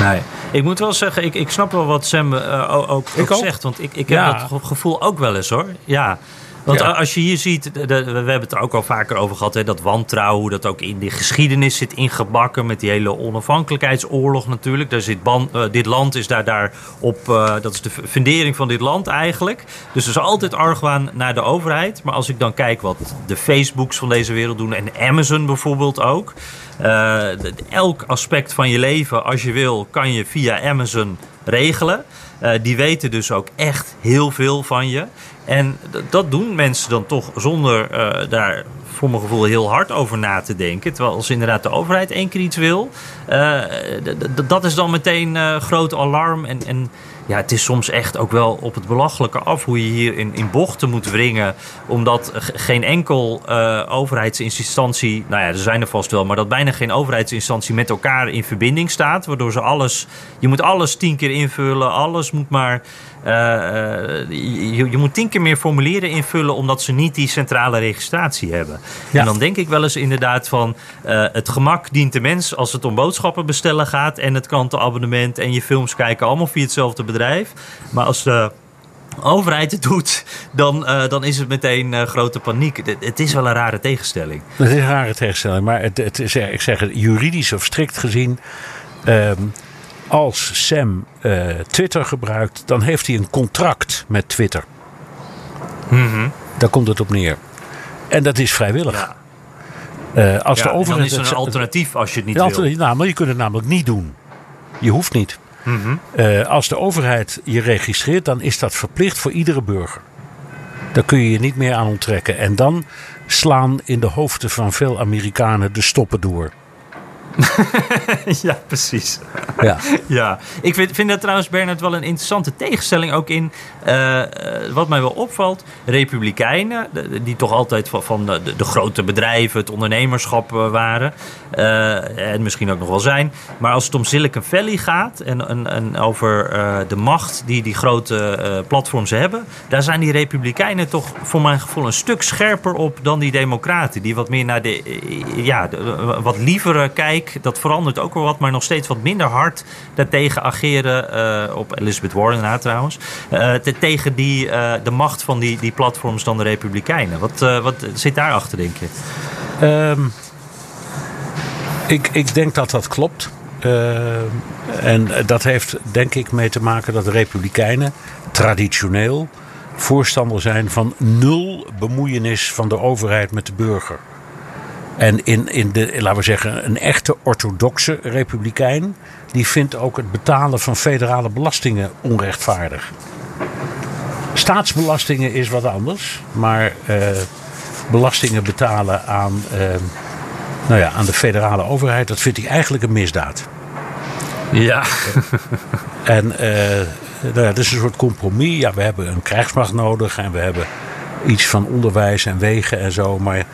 Nee. Ik moet wel zeggen, ik, ik snap wel wat Sam uh, ook, ook, zegt. Want ik, ik heb dat gevoel ook wel eens hoor. Ja. Want als je hier ziet, we hebben het er ook al vaker over gehad, hè, dat wantrouwen, hoe dat ook in de geschiedenis zit ingebakken met die hele onafhankelijkheidsoorlog natuurlijk. Daar zit ban, uh, dit land is daar, daar op, uh, dat is de fundering van dit land eigenlijk. Dus er is altijd argwaan naar de overheid. Maar als ik dan kijk wat de Facebooks van deze wereld doen en Amazon bijvoorbeeld ook. Uh, elk aspect van je leven, als je wil, kan je via Amazon regelen. Uh, die weten dus ook echt heel veel van je. En dat doen mensen dan toch zonder uh, daar voor mijn gevoel heel hard over na te denken. Terwijl als inderdaad de overheid één keer iets wil, uh, dat is dan meteen uh, groot alarm. En, en ja, het is soms echt ook wel op het belachelijke af hoe je hier in, in bochten moet wringen. Omdat geen enkel overheidsinstantie, nou ja, er zijn er vast wel, maar dat bijna geen overheidsinstantie met elkaar in verbinding staat. Waardoor ze alles, je moet alles tien keer invullen, alles moet maar. Uh, je, je, moet tien keer meer formulieren invullen omdat ze niet die centrale registratie hebben. Ja. En dan denk ik wel eens inderdaad van uh, het gemak dient de mens als het om boodschappen bestellen gaat en het krantenabonnement en je films kijken allemaal via hetzelfde bedrijf. Maar als de overheid het doet, dan, uh, dan is het meteen uh, grote paniek. Het, het, is wel een rare tegenstelling. Het is een rare tegenstelling, maar het, het is, ik zeg het, juridisch of strikt gezien. Um, als Sam uh, Twitter gebruikt, dan heeft hij een contract met Twitter. Mm -hmm. Daar komt het op neer. En dat is vrijwillig. Ja. als ja, de overheid, dan is er een alternatief als je het niet wil. Nou, maar je kunt het namelijk niet doen. Je hoeft niet. uh, als de overheid je registreert, dan is dat verplicht voor iedere burger. Daar kun je je niet meer aan onttrekken. En dan slaan in de hoofden van veel Amerikanen de stoppen door. ja, precies. Ja. ja. Ik vind, vind dat trouwens, Bernard, wel een interessante tegenstelling. Ook in uh, wat mij wel opvalt: Republikeinen, die toch altijd van, van de, de, grote bedrijven, het ondernemerschap uh, waren. Uh, en misschien ook nog wel zijn. Maar als het om Silicon Valley gaat en, en, en over de macht die die grote platforms hebben, daar zijn die Republikeinen toch voor mijn gevoel een stuk scherper op dan die Democraten. Die wat meer naar de, ja, de, wat lievere kijken dat verandert ook wel wat, maar nog steeds wat minder hard daartegen ageren. Uh, op Elizabeth Warren na trouwens. Uh, tegen die, uh, de macht van die, die platforms dan de Republikeinen. Wat, wat zit daarachter, denk je? Um, ik, ik denk dat dat klopt. en dat heeft denk ik mee te maken dat de Republikeinen traditioneel voorstander zijn van nul bemoeienis van de overheid met de burger. En in, in de, laten we zeggen, een echte orthodoxe republikein, die vindt ook het betalen van federale belastingen onrechtvaardig. Staatsbelastingen is wat anders, maar uh, belastingen betalen aan, uh, nou ja, aan de federale overheid, dat vindt hij eigenlijk een misdaad. Ja. en uh, nou ja, dat is een soort compromis. Ja, we hebben een krijgsmacht nodig en we hebben iets van onderwijs en wegen en zo. Maar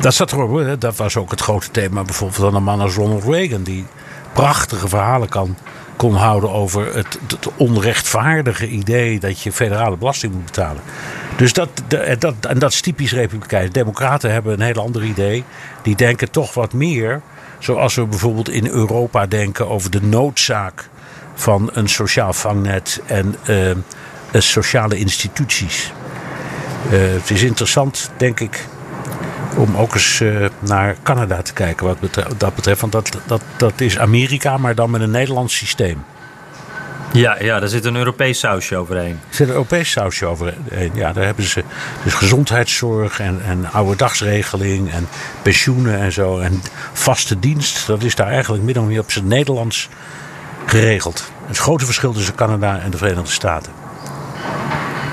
dat zat erop. Dat was ook het grote thema bijvoorbeeld van een man als Ronald Reagan. Die prachtige verhalen kan, kon houden over het, onrechtvaardige idee dat je federale belasting moet betalen. Dus dat, dat, en dat is typisch republikein. Democraten hebben een heel ander idee. Die denken toch wat meer, zoals we bijvoorbeeld in Europa denken over de noodzaak van een sociaal vangnet en uh, sociale instituties. Uh, het is interessant, denk ik, om ook eens uh, naar Canada te kijken wat betreft, dat betreft. Want dat, dat, dat is Amerika, maar dan met een Nederlands systeem. Ja, ja, daar zit een Europees sausje overheen. Er zit een Europees sausje overheen. Ja, daar hebben ze dus gezondheidszorg en, en oude dagsregeling en pensioenen en zo. En vaste dienst, dat is daar eigenlijk min of meer op zijn Nederlands geregeld. Het grote verschil tussen Canada en de Verenigde Staten.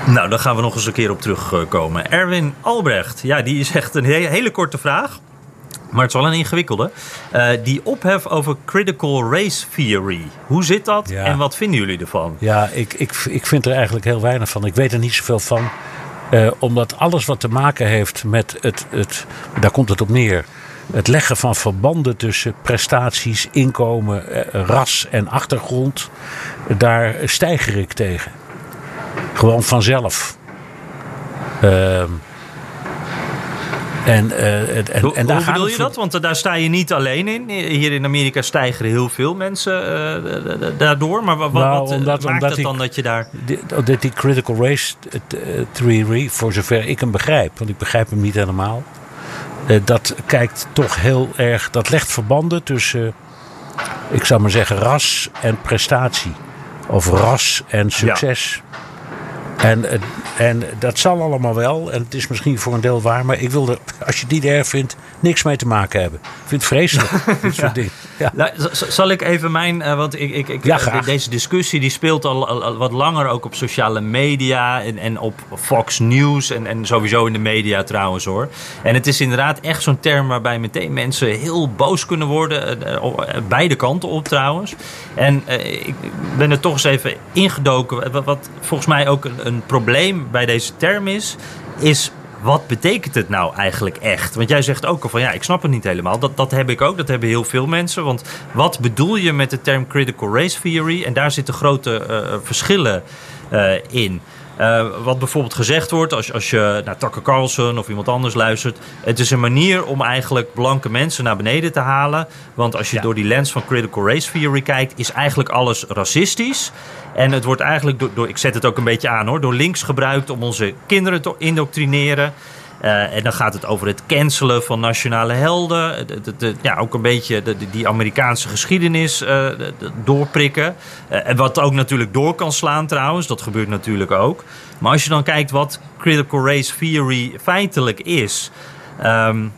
Nou, daar gaan we nog eens een keer op terugkomen. Erwin Albrecht, ja, die is echt een hele korte vraag. Maar het is wel een ingewikkelde. Uh, die ophef over critical race theory. Hoe zit dat ja. en wat vinden jullie ervan? Ja, ik, ik, ik vind er eigenlijk heel weinig van. Ik weet er niet zoveel van. Uh, omdat alles wat te maken heeft met het, het. Daar komt het op neer. Het leggen van verbanden tussen prestaties, inkomen, ras en achtergrond. Daar stijger ik tegen. Gewoon vanzelf. Uh, en, uh, en, hoe, en daar hoe bedoel je dat? Want daar sta je niet alleen in. Hier in Amerika stijgen heel veel mensen uh, daardoor. Maar wat, nou, wat omdat, maakt omdat het dan dat je daar... Die, dat die critical race theory, voor zover ik hem begrijp... want ik begrijp hem niet helemaal... dat kijkt toch heel erg... dat legt verbanden tussen... ik zou maar zeggen ras en prestatie. Of ras en succes. Ja. En, en dat zal allemaal wel. En het is misschien voor een deel waar. Maar ik wil er, als je die er vindt, niks mee te maken hebben. Ik vind het vreselijk. dit soort dingen. Ja. Nou, zal ik even mijn. Uh, want ik, ik, ik, ja, deze discussie die speelt al, al, wat langer ook op sociale media. En, en op Fox News. En, en sowieso in de media trouwens hoor. En het is inderdaad echt zo'n term waarbij meteen mensen heel boos kunnen worden. Beide kanten op trouwens. En uh, ik ben er toch eens even ingedoken. Wat, wat volgens mij ook een, een probleem bij deze term is. Is wat betekent het nou eigenlijk echt? Want jij zegt ook al van ja, ik snap het niet helemaal. Dat, dat heb ik ook, dat hebben heel veel mensen. Want wat bedoel je met de term critical race theory? En daar zitten grote uh, verschillen uh, in. Uh, wat bijvoorbeeld gezegd wordt als, als je naar Tucker Carlson of iemand anders luistert. Het is een manier om eigenlijk blanke mensen naar beneden te halen. Want als je ja. door die lens van critical race theory kijkt, is eigenlijk alles racistisch. En het wordt eigenlijk door, door, ik zet het ook een beetje aan hoor, door links gebruikt om onze kinderen te indoctrineren. Uh, en dan gaat het over het cancelen van nationale helden. De, de, ja, ook een beetje die Amerikaanse geschiedenis uh, doorprikken. Uh, en wat ook natuurlijk door kan slaan trouwens. Dat gebeurt natuurlijk ook. Maar als je dan kijkt wat critical race theory feitelijk is. Um,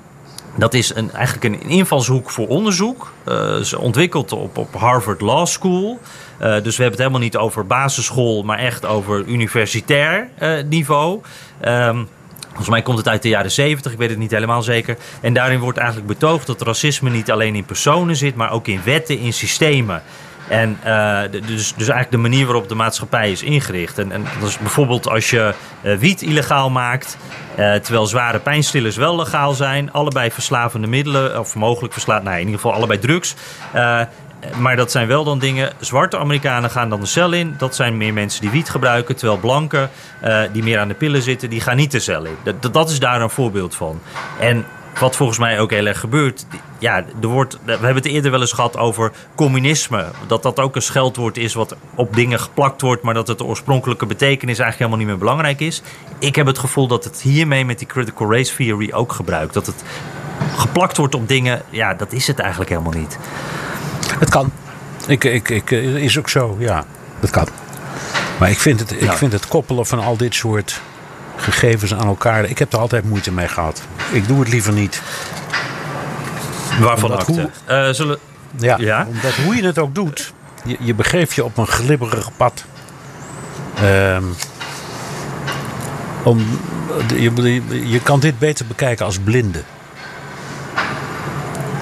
dat is een, eigenlijk een invalshoek voor onderzoek. Is ontwikkeld op, op Harvard Law School. Dus we hebben het helemaal niet over basisschool, maar echt over universitair niveau. Um, Volgens mij komt het uit de jaren 70, ik weet het niet helemaal zeker. En daarin wordt eigenlijk betoogd dat racisme niet alleen in personen zit, maar ook in wetten, in systemen. En uh, dus, dus eigenlijk de manier waarop de maatschappij is ingericht. En, en dat is bijvoorbeeld als je uh, wiet illegaal maakt, uh, terwijl zware pijnstillers wel legaal zijn, allebei verslavende middelen, of mogelijk verslaafd, nou in ieder geval allebei drugs. Maar dat zijn wel dan dingen. Zwarte Amerikanen gaan dan de cel in. Dat zijn meer mensen die wiet gebruiken. Terwijl blanken, uh, die meer aan de pillen zitten, die gaan niet de cel in. Dat, dat is daar een voorbeeld van. En wat volgens mij ook heel erg gebeurt. Ja, er wordt, we hebben het eerder wel eens gehad over communisme. Dat dat ook een scheldwoord is wat op dingen geplakt wordt, maar dat het de oorspronkelijke betekenis eigenlijk helemaal niet meer belangrijk is. Ik heb het gevoel dat het hiermee met die critical race theory ook gebruikt. Dat het geplakt wordt op dingen, ja, dat is het eigenlijk helemaal niet. Het kan. Ik, ik, ik, is ook zo, ja. Dat kan. Maar ik vind, het, ik vind het koppelen van al dit soort gegevens aan elkaar. Ik heb er altijd moeite mee gehad. Ik doe het liever niet. Waarvan akte? Eh, zullen... Ja, Ja? omdat hoe je het ook doet, je, je begeeft je op een glibberig pad. Ehm, om, je, je, je kan dit beter bekijken als blinde.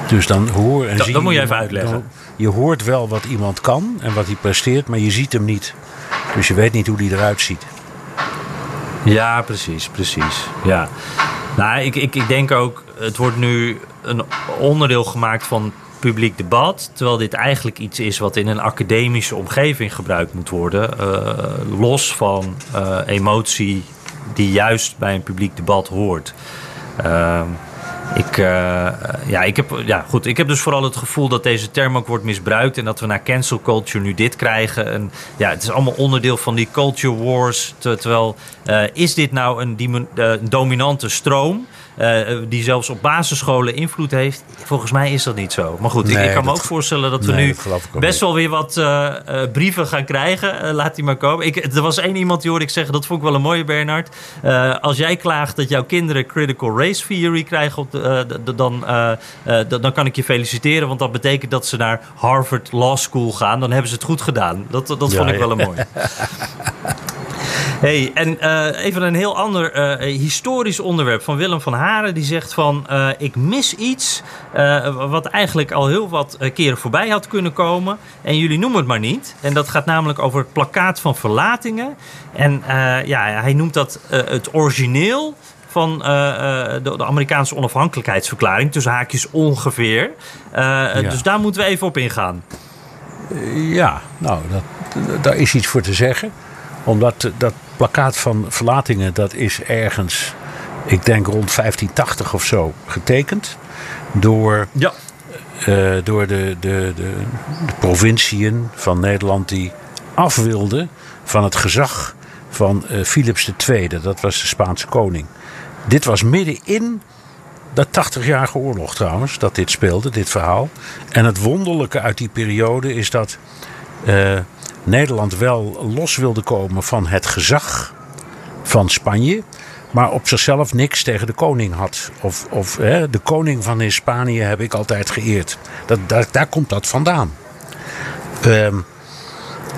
Dus dan hoor en Dat- zie dat moet je even uitleggen. Je hoort wel wat iemand kan en wat hij presteert, maar je ziet hem niet. Dus je weet niet hoe hij eruit ziet. Ja, precies, precies. Ja. Nou, ik, ik, ik denk ook, het wordt nu een onderdeel gemaakt van publiek debat. Terwijl dit eigenlijk iets is wat in een academische omgeving gebruikt moet worden. eh, los van eh, emotie die juist bij een publiek debat hoort. Ehm, ik, eh, ja, ik, heb, ja, goed, ik heb dus vooral het gevoel dat deze term ook wordt misbruikt. En dat we na cancel culture nu dit krijgen. En, ja, het is allemaal onderdeel van die culture wars. Ter- terwijl, eh, is dit nou een, eh, een dominante stroom? Eh, die zelfs op basisscholen invloed heeft. Volgens mij is dat niet zo. Maar goed, ik, Nee, ik kan me ook voorstellen dat we nee, nu dat best wel weer wat eh, eh, brieven gaan krijgen. Eh, laat die maar komen. Ik, er was één iemand die hoorde ik zeggen, dat vond ik wel een mooie Bernard. Eh, als jij klaagt dat jouw kinderen critical race theory krijgen, op de, eh, dan, eh, eh, dan kan ik je feliciteren. Want dat betekent dat ze naar Harvard Law School gaan. Dan hebben ze het goed gedaan. Dat, dat Ja, vond ik wel een mooi. Hey, en eh, even een heel ander eh, historisch onderwerp van Willem van Haren. Die zegt van, eh, ik mis iets wat eigenlijk al heel wat keren voorbij had kunnen komen. En jullie noemen het maar niet. En dat gaat namelijk over het plakkaat van verlatingen. En ja, hij noemt dat het origineel van de, de Amerikaanse onafhankelijkheidsverklaring. Tussen haakjes ongeveer. Dus daar moeten we even op ingaan. Ja, nou, dat, daar is iets voor te zeggen. Omdat dat plakkaat van verlatingen, dat is ergens, ik denk rond 1580 of zo, getekend. Door, Ja. eh, door de, de, de, de provinciën van Nederland die af wilden van het gezag van eh, Philips II. Dat was de Spaanse koning. Dit was midden in de 80-jarige oorlog trouwens, dat dit speelde, dit verhaal. En het wonderlijke uit die periode is dat eh, Nederland wel los wilde komen van het gezag van Spanje. Maar op zichzelf niks tegen de koning had. Of, of hè, de koning van Hispanië heb ik altijd geëerd. Dat, daar, daar komt dat vandaan. Ehm,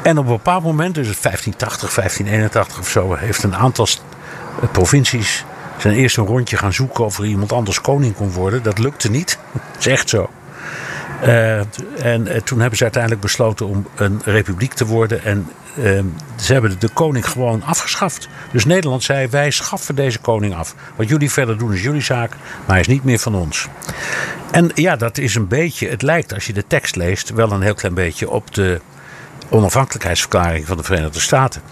en op een bepaald moment, dus 1580, 1581 of zo, heeft een aantal eh, provincies zijn eerst een rondje gaan zoeken of er iemand anders koning kon worden. Dat lukte niet. Dat is echt zo. Eh, en eh, toen hebben ze uiteindelijk besloten om een republiek te worden. En eh, ze hebben de koning gewoon afgeschaft. Dus Nederland zei: wij schaffen deze koning af. Wat jullie verder doen is jullie zaak, maar hij is niet meer van ons. En ja, dat is een beetje. Het lijkt als je de tekst leest wel een heel klein beetje op de onafhankelijkheidsverklaring van de Verenigde Staten.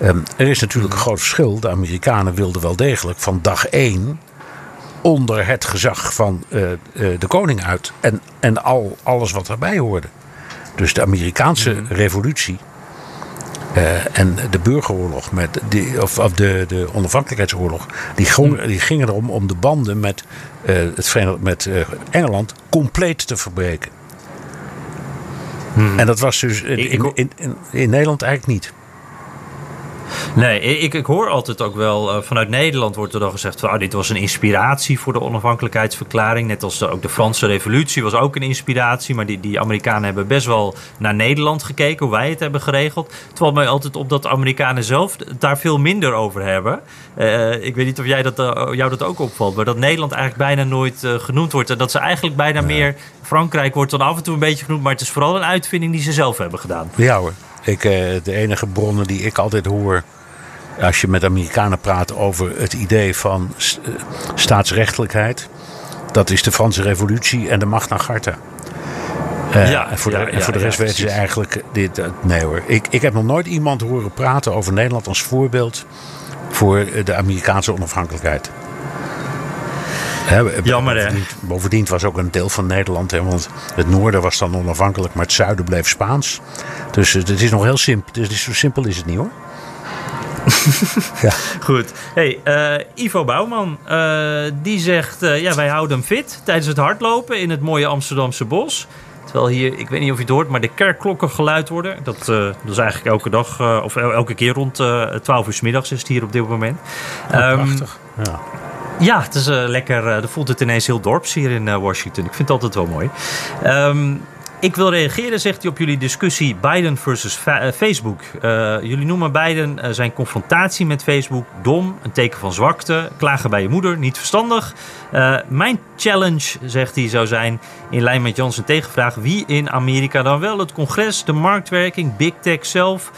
Ehm, er is natuurlijk een groot verschil. De Amerikanen wilden wel degelijk van dag één onder het gezag van eh, eh, de koning uit. En, en al, alles wat daarbij hoorde. Dus de Amerikaanse revolutie eh, en de burgeroorlog, met die, of, of de, de onafhankelijkheidsoorlog, die, gong- die gingen erom om de banden met, eh, het met Engeland compleet te verbreken. En dat was dus in, in, in Nederland eigenlijk niet. Nee, ik, ik hoor altijd ook wel, eh, vanuit Nederland wordt er dan gezegd... Van, ah, dit was een inspiratie voor de onafhankelijkheidsverklaring. Net als de- ook de Franse revolutie was ook een inspiratie. Maar die, die Amerikanen hebben best wel naar Nederland gekeken, hoe wij het hebben geregeld. Terwijl mij altijd op dat de Amerikanen zelf daar veel minder over hebben. Eh, ik weet niet of jij dat, eh, jou dat ook opvalt, maar dat Nederland eigenlijk bijna nooit genoemd wordt. En dat ze eigenlijk bijna meer... Frankrijk wordt dan af en toe een beetje genoemd, maar het is vooral een uitvinding die ze zelf hebben gedaan. Ja hoor. Ik, eh, de enige bronnen die ik altijd hoor. als je met Amerikanen praat over het idee van eh, staatsrechtelijkheid. dat is de Franse Revolutie en de Magna Carta. Eh, Ja, en voor de, ja, en voor de rest ja, weten ze eigenlijk. Dit, eh, nee hoor. Ik, ik heb nog nooit iemand horen praten over Nederland als voorbeeld. voor eh, de Amerikaanse onafhankelijkheid. Jammer, hè? bovendien, was ook een deel van Nederland. Hè, want het noorden was dan onafhankelijk, maar het zuiden bleef Spaans. Dus eh, het is nog heel simpel. Dus zo simpel is het niet hoor. ja. Goed. Hey, eh, Ivo Bouwman, eh, die zegt... ja, wij houden hem fit tijdens het hardlopen in het mooie Amsterdamse bos. Terwijl hier, ik weet niet of je het hoort, maar de kerkklokken geluid worden. Dat, dat is eigenlijk elke dag, of el- elke keer rond eh 12 uur 's middags is het hier op dit moment. Ehm, Prachtig. Ja. Ja, het is uh, lekker. Uh, voelt het ineens heel dorps hier in uh, Washington. Ik vind het altijd wel mooi. Um, ik wil reageren, zegt hij, op jullie discussie Biden versus Facebook. jullie noemen Biden zijn confrontatie met Facebook dom, een teken van zwakte, klagen bij je moeder, niet verstandig. mijn challenge, zegt hij, zou zijn, in lijn met Jans tegenvraag, wie in Amerika dan wel? Het congres, de marktwerking, big tech zelf.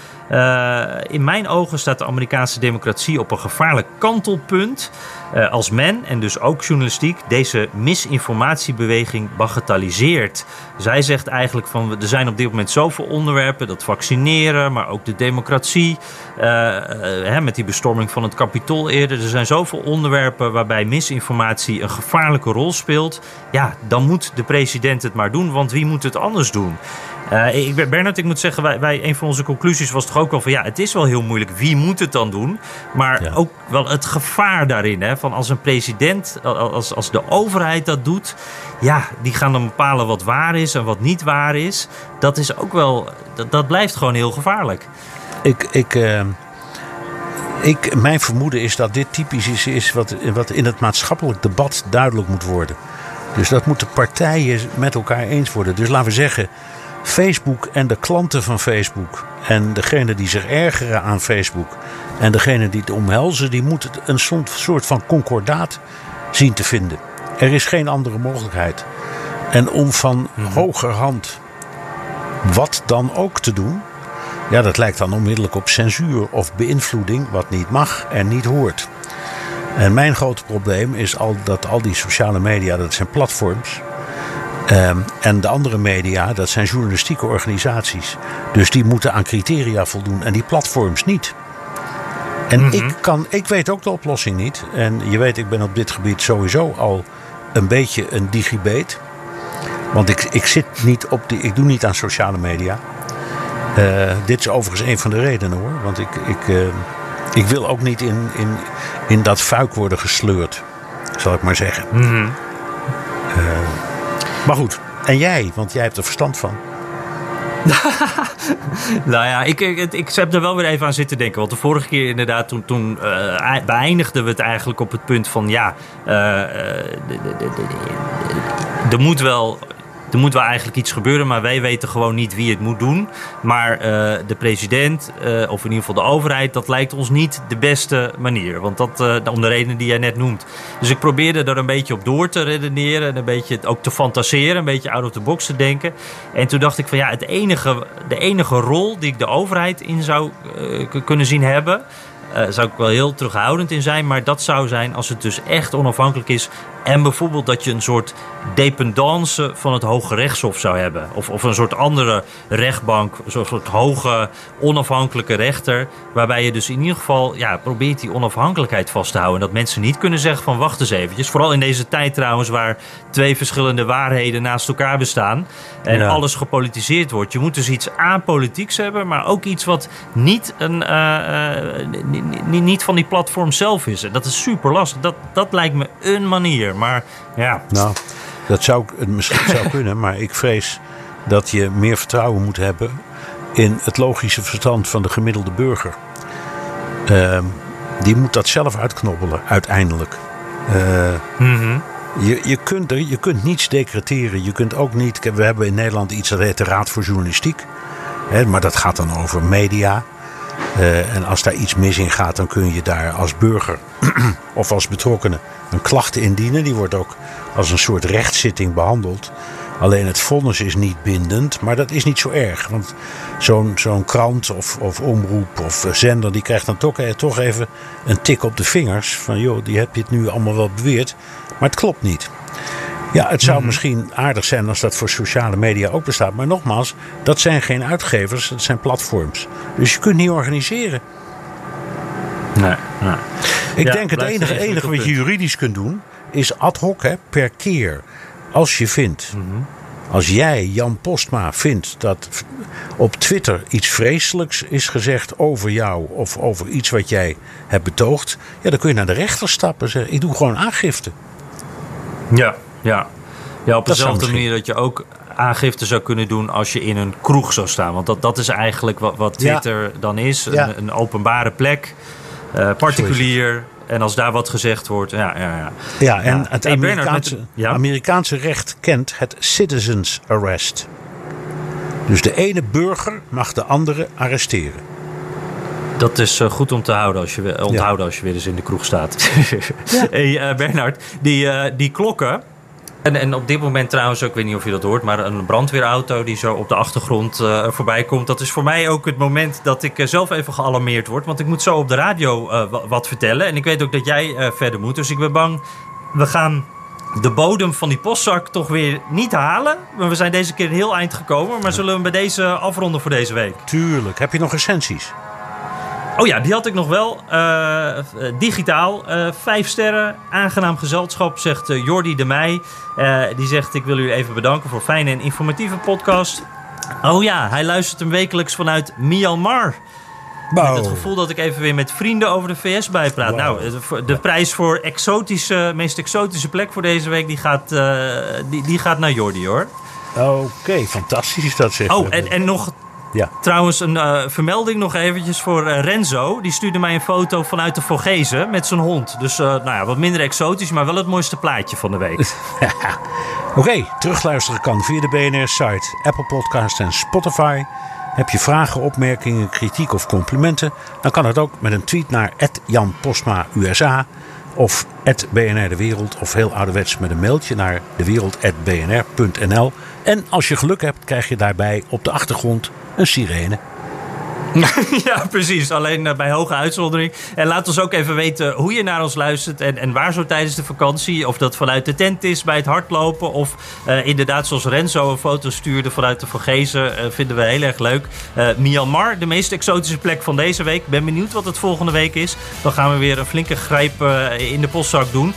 In mijn ogen staat de Amerikaanse democratie op een gevaarlijk kantelpunt. Uh, als men, en dus ook journalistiek, deze misinformatiebeweging bagatelliseert. Zij zegt eigenlijk van er zijn op dit moment zoveel onderwerpen, dat vaccineren, maar ook de democratie, uh, hè, met die bestorming van het kapitool eerder. Er zijn zoveel onderwerpen waarbij misinformatie een gevaarlijke rol speelt. Ja, dan moet de president het maar doen, want wie moet het anders doen? Uh, ik, Bernard, ik moet zeggen, wij, wij, een van onze conclusies was toch ook wel van ja, het is wel heel moeilijk. Wie moet het dan doen? Maar ook wel het gevaar daarin. Hè, van als een president, als, als de overheid dat doet, ja, die gaan dan bepalen wat waar is en wat niet waar is. Dat is ook wel, dat, dat blijft gewoon heel gevaarlijk. Ik, ik, uh, ik, mijn vermoeden is dat dit typisch is, is wat, wat in het maatschappelijk debat duidelijk moet worden. Dus dat moeten partijen met elkaar eens worden. Dus laten we zeggen, Facebook en de klanten van Facebook en degene die zich ergeren aan Facebook en degene die het omhelzen, die moeten een soort van concordaat zien te vinden. Er is geen andere mogelijkheid. En om van mhm. hogerhand wat dan ook te doen, ja, dat lijkt dan onmiddellijk op censuur of beïnvloeding, wat niet mag en niet hoort. En mijn grote probleem is al dat al die sociale media, dat zijn platforms. Ehm, en de andere media, dat zijn journalistieke organisaties. Dus die moeten aan criteria voldoen en die platforms niet. En mhm. ik, kan, ik weet ook de oplossing niet. En je weet, ik ben op dit gebied sowieso al een beetje een digibeet. Want ik, ik zit niet op die, ik doe niet aan sociale media. Uh, dit is overigens een van de redenen hoor. Want ik, ik, uh, ik wil ook niet in, in, in dat fuik worden gesleurd. Zal ik maar zeggen. Mm uh, maar goed, en jij? Want jij hebt er verstand van. nou ja, ik, ik, ik, heb er wel weer even aan zitten denken. Want de vorige keer inderdaad, toen, toen uh, beëindigden we het eigenlijk op het punt van... ja, uh, er moet wel er moet wel eigenlijk iets gebeuren, maar wij weten gewoon niet wie het moet doen. Maar uh, de president, uh, of in ieder geval de overheid, dat lijkt ons niet de beste manier. Want dat, uh, om de redenen die jij net noemt. Dus ik probeerde er een beetje op door te redeneren en een beetje ook te fantaseren, een beetje out of the box te denken. En toen dacht ik van ja, het enige, de enige rol die ik de overheid in zou kunnen zien hebben. Uh, zou ik wel heel terughoudend in zijn. Maar dat zou zijn als het dus echt onafhankelijk is. En bijvoorbeeld dat je een soort dependance van het Hoge Rechtshof zou hebben. Of, of een soort andere rechtbank, een soort hoge onafhankelijke rechter. Waarbij je dus in ieder geval ja, probeert die onafhankelijkheid vast te houden. En dat mensen niet kunnen zeggen van wacht eens eventjes. Vooral in deze tijd trouwens waar twee verschillende waarheden naast elkaar bestaan. En alles gepolitiseerd wordt. Je moet dus iets apolitieks hebben, maar ook iets wat niet, een, uh, uh, niet van die platform zelf is. En dat is super lastig. Dat, dat lijkt me een manier. Maar ja. Nou, dat zou misschien zou kunnen, maar ik vrees dat je meer vertrouwen moet hebben in het logische verstand van de gemiddelde burger. Uh, die moet dat zelf uitknobbelen, uiteindelijk. Uh, je, je, kunt er, je kunt niets decreteren. Je kunt ook niet. We hebben in Nederland iets dat heet de Raad voor Journalistiek. Hè, maar dat gaat dan over media. Uh, en als daar iets mis in gaat, dan kun je daar als burger of als betrokkenen een klacht indienen. Die wordt ook als een soort rechtszitting behandeld. Alleen het vonnis is niet bindend, maar dat is niet zo erg. Want zo'n zo'n krant of, of omroep of zender, die krijgt dan toch, eh, toch even een tik op de vingers. Van joh, die heb je het nu allemaal wel beweerd, maar het klopt niet. Ja, het zou mhm. misschien aardig zijn als dat voor sociale media ook bestaat. Maar nogmaals, dat zijn geen uitgevers, dat zijn platforms. Dus je kunt niet organiseren. Nee, nee. Ik denk het enige, enige wat je juridisch kunt doen, is ad hoc hè, per keer. Als je vindt, mhm. als jij, Jan Postma, vindt dat op Twitter iets vreselijks is gezegd over jou of over iets wat jij hebt betoogd, ja, dan kun je naar de rechter stappen en zeggen: Ik doe gewoon aangifte. Ja, ja. Ja, op dezelfde manier dat je ook aangifte zou kunnen doen als je in een kroeg zou staan. Want dat, dat is eigenlijk wat, wat Twitter dan is. Een, een, openbare plek. Uh, particulier. En als daar wat gezegd wordt, ja, ja, ja. Ja, en Ja. het Amerikaanse, met-? Amerikaanse recht kent het citizens arrest. Dus de ene burger mag de andere arresteren. Dat is eh, goed om te houden als je, onthouden als je weer eens in de kroeg staat. hey, eh, Bernard, die, eh, die klokken. En, en op dit moment trouwens, ik weet niet of je dat hoort, maar een brandweerauto die zo op de achtergrond eh, voorbij komt. Dat is voor mij ook het moment dat ik eh, zelf even gealarmeerd word. Want ik moet zo op de radio eh, wa- wat vertellen. En ik weet ook dat jij verder moet. Dus ik ben bang, we gaan de bodem van die postzak toch weer niet halen. Maar we zijn deze keer een heel eind gekomen. Maar zullen we bij deze afronden voor deze week? Tuurlijk. Heb je nog recensies? Oh ja, die had ik nog wel. Eh, eh, digitaal. eh, vijf sterren. Aangenaam gezelschap, zegt Jordi de Meij. Die zegt: Ik wil u even bedanken voor fijne en informatieve podcast. Oh ja, hij luistert hem wekelijks vanuit Myanmar. Met het gevoel dat ik even weer met vrienden over de VS bijpraat. Wow. Nou, de, prijs voor exotische, meest exotische plek voor deze week... die gaat, die, die gaat naar Jordi, hoor. Oké, fantastisch is dat zeg. Oh, en, en nog Ja. Trouwens, een eh, vermelding nog eventjes voor eh, Renzo. Die stuurde mij een foto vanuit de Vogezen met zijn hond. Dus eh, nou ja, wat minder exotisch, maar wel het mooiste plaatje van de week. Oké, terugluisteren kan via de BNR-site, Apple Podcast en Spotify. Heb je vragen, opmerkingen, kritiek of complimenten? Dan kan het ook met een tweet naar Jan Posma USA of BNR De Wereld of heel ouderwets met een mailtje naar dewereld.bnr.nl. En als je geluk hebt, krijg je daarbij op de achtergrond een sirene. ja, precies. Alleen eh, bij hoge uitzondering. En laat ons ook even weten hoe je naar ons luistert en, en waar zo tijdens de vakantie. Of dat vanuit de tent is bij het hardlopen. Of eh, inderdaad, zoals Renzo een foto stuurde vanuit de Vogezen. eh, vinden we heel erg leuk. Eh, Myanmar, de meest exotische plek van deze week. Ben benieuwd wat het volgende week is. Dan gaan we weer een flinke grijp in de postzak doen.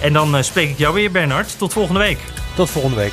En dan spreek ik jou weer, Bernard. Tot volgende week. Tot volgende week.